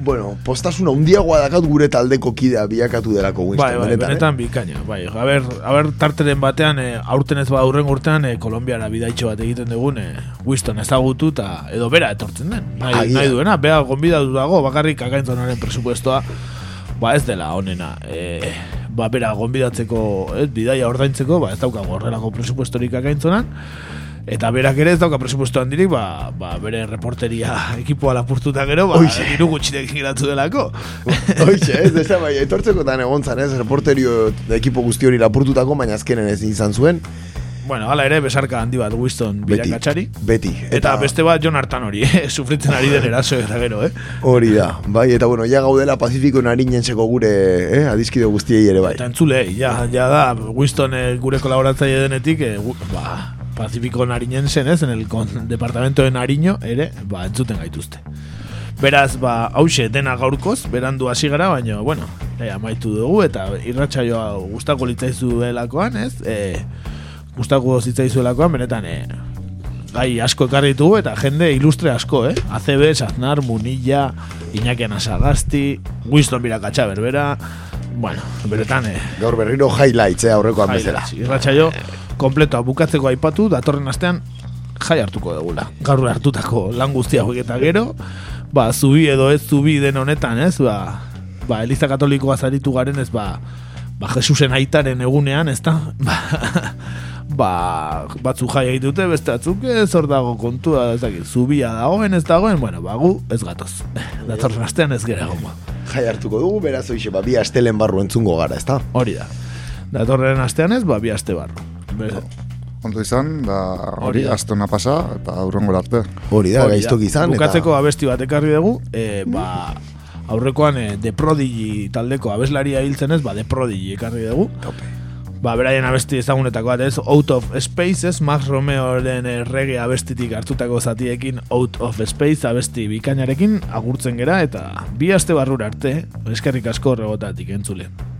bueno, postasuna undiagoa dakat gure taldeko kidea bilakatu delako Winston, Bai, bai, benetan, benetan bikaina. Bai, a ber, a ber tarteren batean, eh, aurten ez badurren urtean, eh, Kolombiara bidaitxo bat egiten dugun, eh, Winston ezagutu eta edo bera etortzen den. Nahi, Agian. nahi duena, bea gonbidatu dago, bakarrik akaintzonaren presupuestoa, ba ez dela onena. Eh, ba bera gonbidatzeko, ez, bidaia ordaintzeko, ba ez daukago horrelako presupuestorik akaintzonan, Eta berak ere ez dauka presupuesto handirik, ba, ba bere reporteria ekipoa lapurtuta gero, ba, Hoxe. diru gutxirekin geratu delako. Hoxe, ez, ez, bai, etortzeko tan egon zan, ez, reporterio ekipo guzti hori lapurtutako, baina azkenen ez izan zuen. Bueno, hala ere, besarka handi bat Winston Beti, birakatxari. beti. Eta, beste bat Jon Artan hori, eh? sufritzen ari den eraso eta gero, eh? Hori da, bai, eta bueno, ja gaudela Pacífico narinenseko gure, eh, adizkide guztiei ere bai. Eta entzule, ja, ja da, Winston eh, gure kolaboratzaile denetik, eh, gu- ba, Pacífico Narinensen, ez, en el con, departamento de Nariño, ere, ba, entzuten gaituzte. Beraz, ba, hause, dena gaurkoz, berandu hasi gara, baina, bueno, e, amaitu dugu, eta irratsaioa gustako litzaizu delakoan, ez? E, gustako zitzaizu delakoan, benetan, e, gai asko ekarri ditugu, eta jende ilustre asko, eh? ACB, Aznar, Munilla, Iñakian Asagasti, Winston Birakatxa berbera, bueno, benetan, eh, Gaur berriro highlights, eh, aurrekoan bezala. Highlights, Irratsaio kompletoa bukatzeko aipatu datorren astean jai hartuko dugula. Gaur hartutako lan guztia eta gero, ba zubi edo ez zubi den honetan, ez? Ba, ba Eliza Katolikoa zaritu garen ez ba ba Jesusen aitaren egunean, ezta? Ba, ba batzu jai egite dute, beste batzuk ez hor dago kontua, ez dakit, zubia dagoen ez dagoen, bueno, ba gu ez gatoz. Datorren astean ez gera egongo. Jai hartuko dugu, beraz hoxe, ba, bi astelen barru entzungo gara, ezta? Hori da. Datorren astean ez, ba bi aste barru. Be- Ondo izan, da hori, Hori da. aste hona pasa, eta aurrengo arte. Hori da, Hori gaiztok izan, Bukatzeko eta... abesti bat ekarri dugu, e, ba, aurrekoan e, The Prodigy taldeko abeslaria hiltzen ez, ba, The Prodigy ekarri dugu. Ba, beraien abesti ezagunetako bat ez, Out of Space ez, Max Romeoren eh, reggae abestitik hartutako zatiekin Out of Space abesti bikainarekin agurtzen gera, eta bi aste barrura arte, eskerrik asko horregotatik entzulen.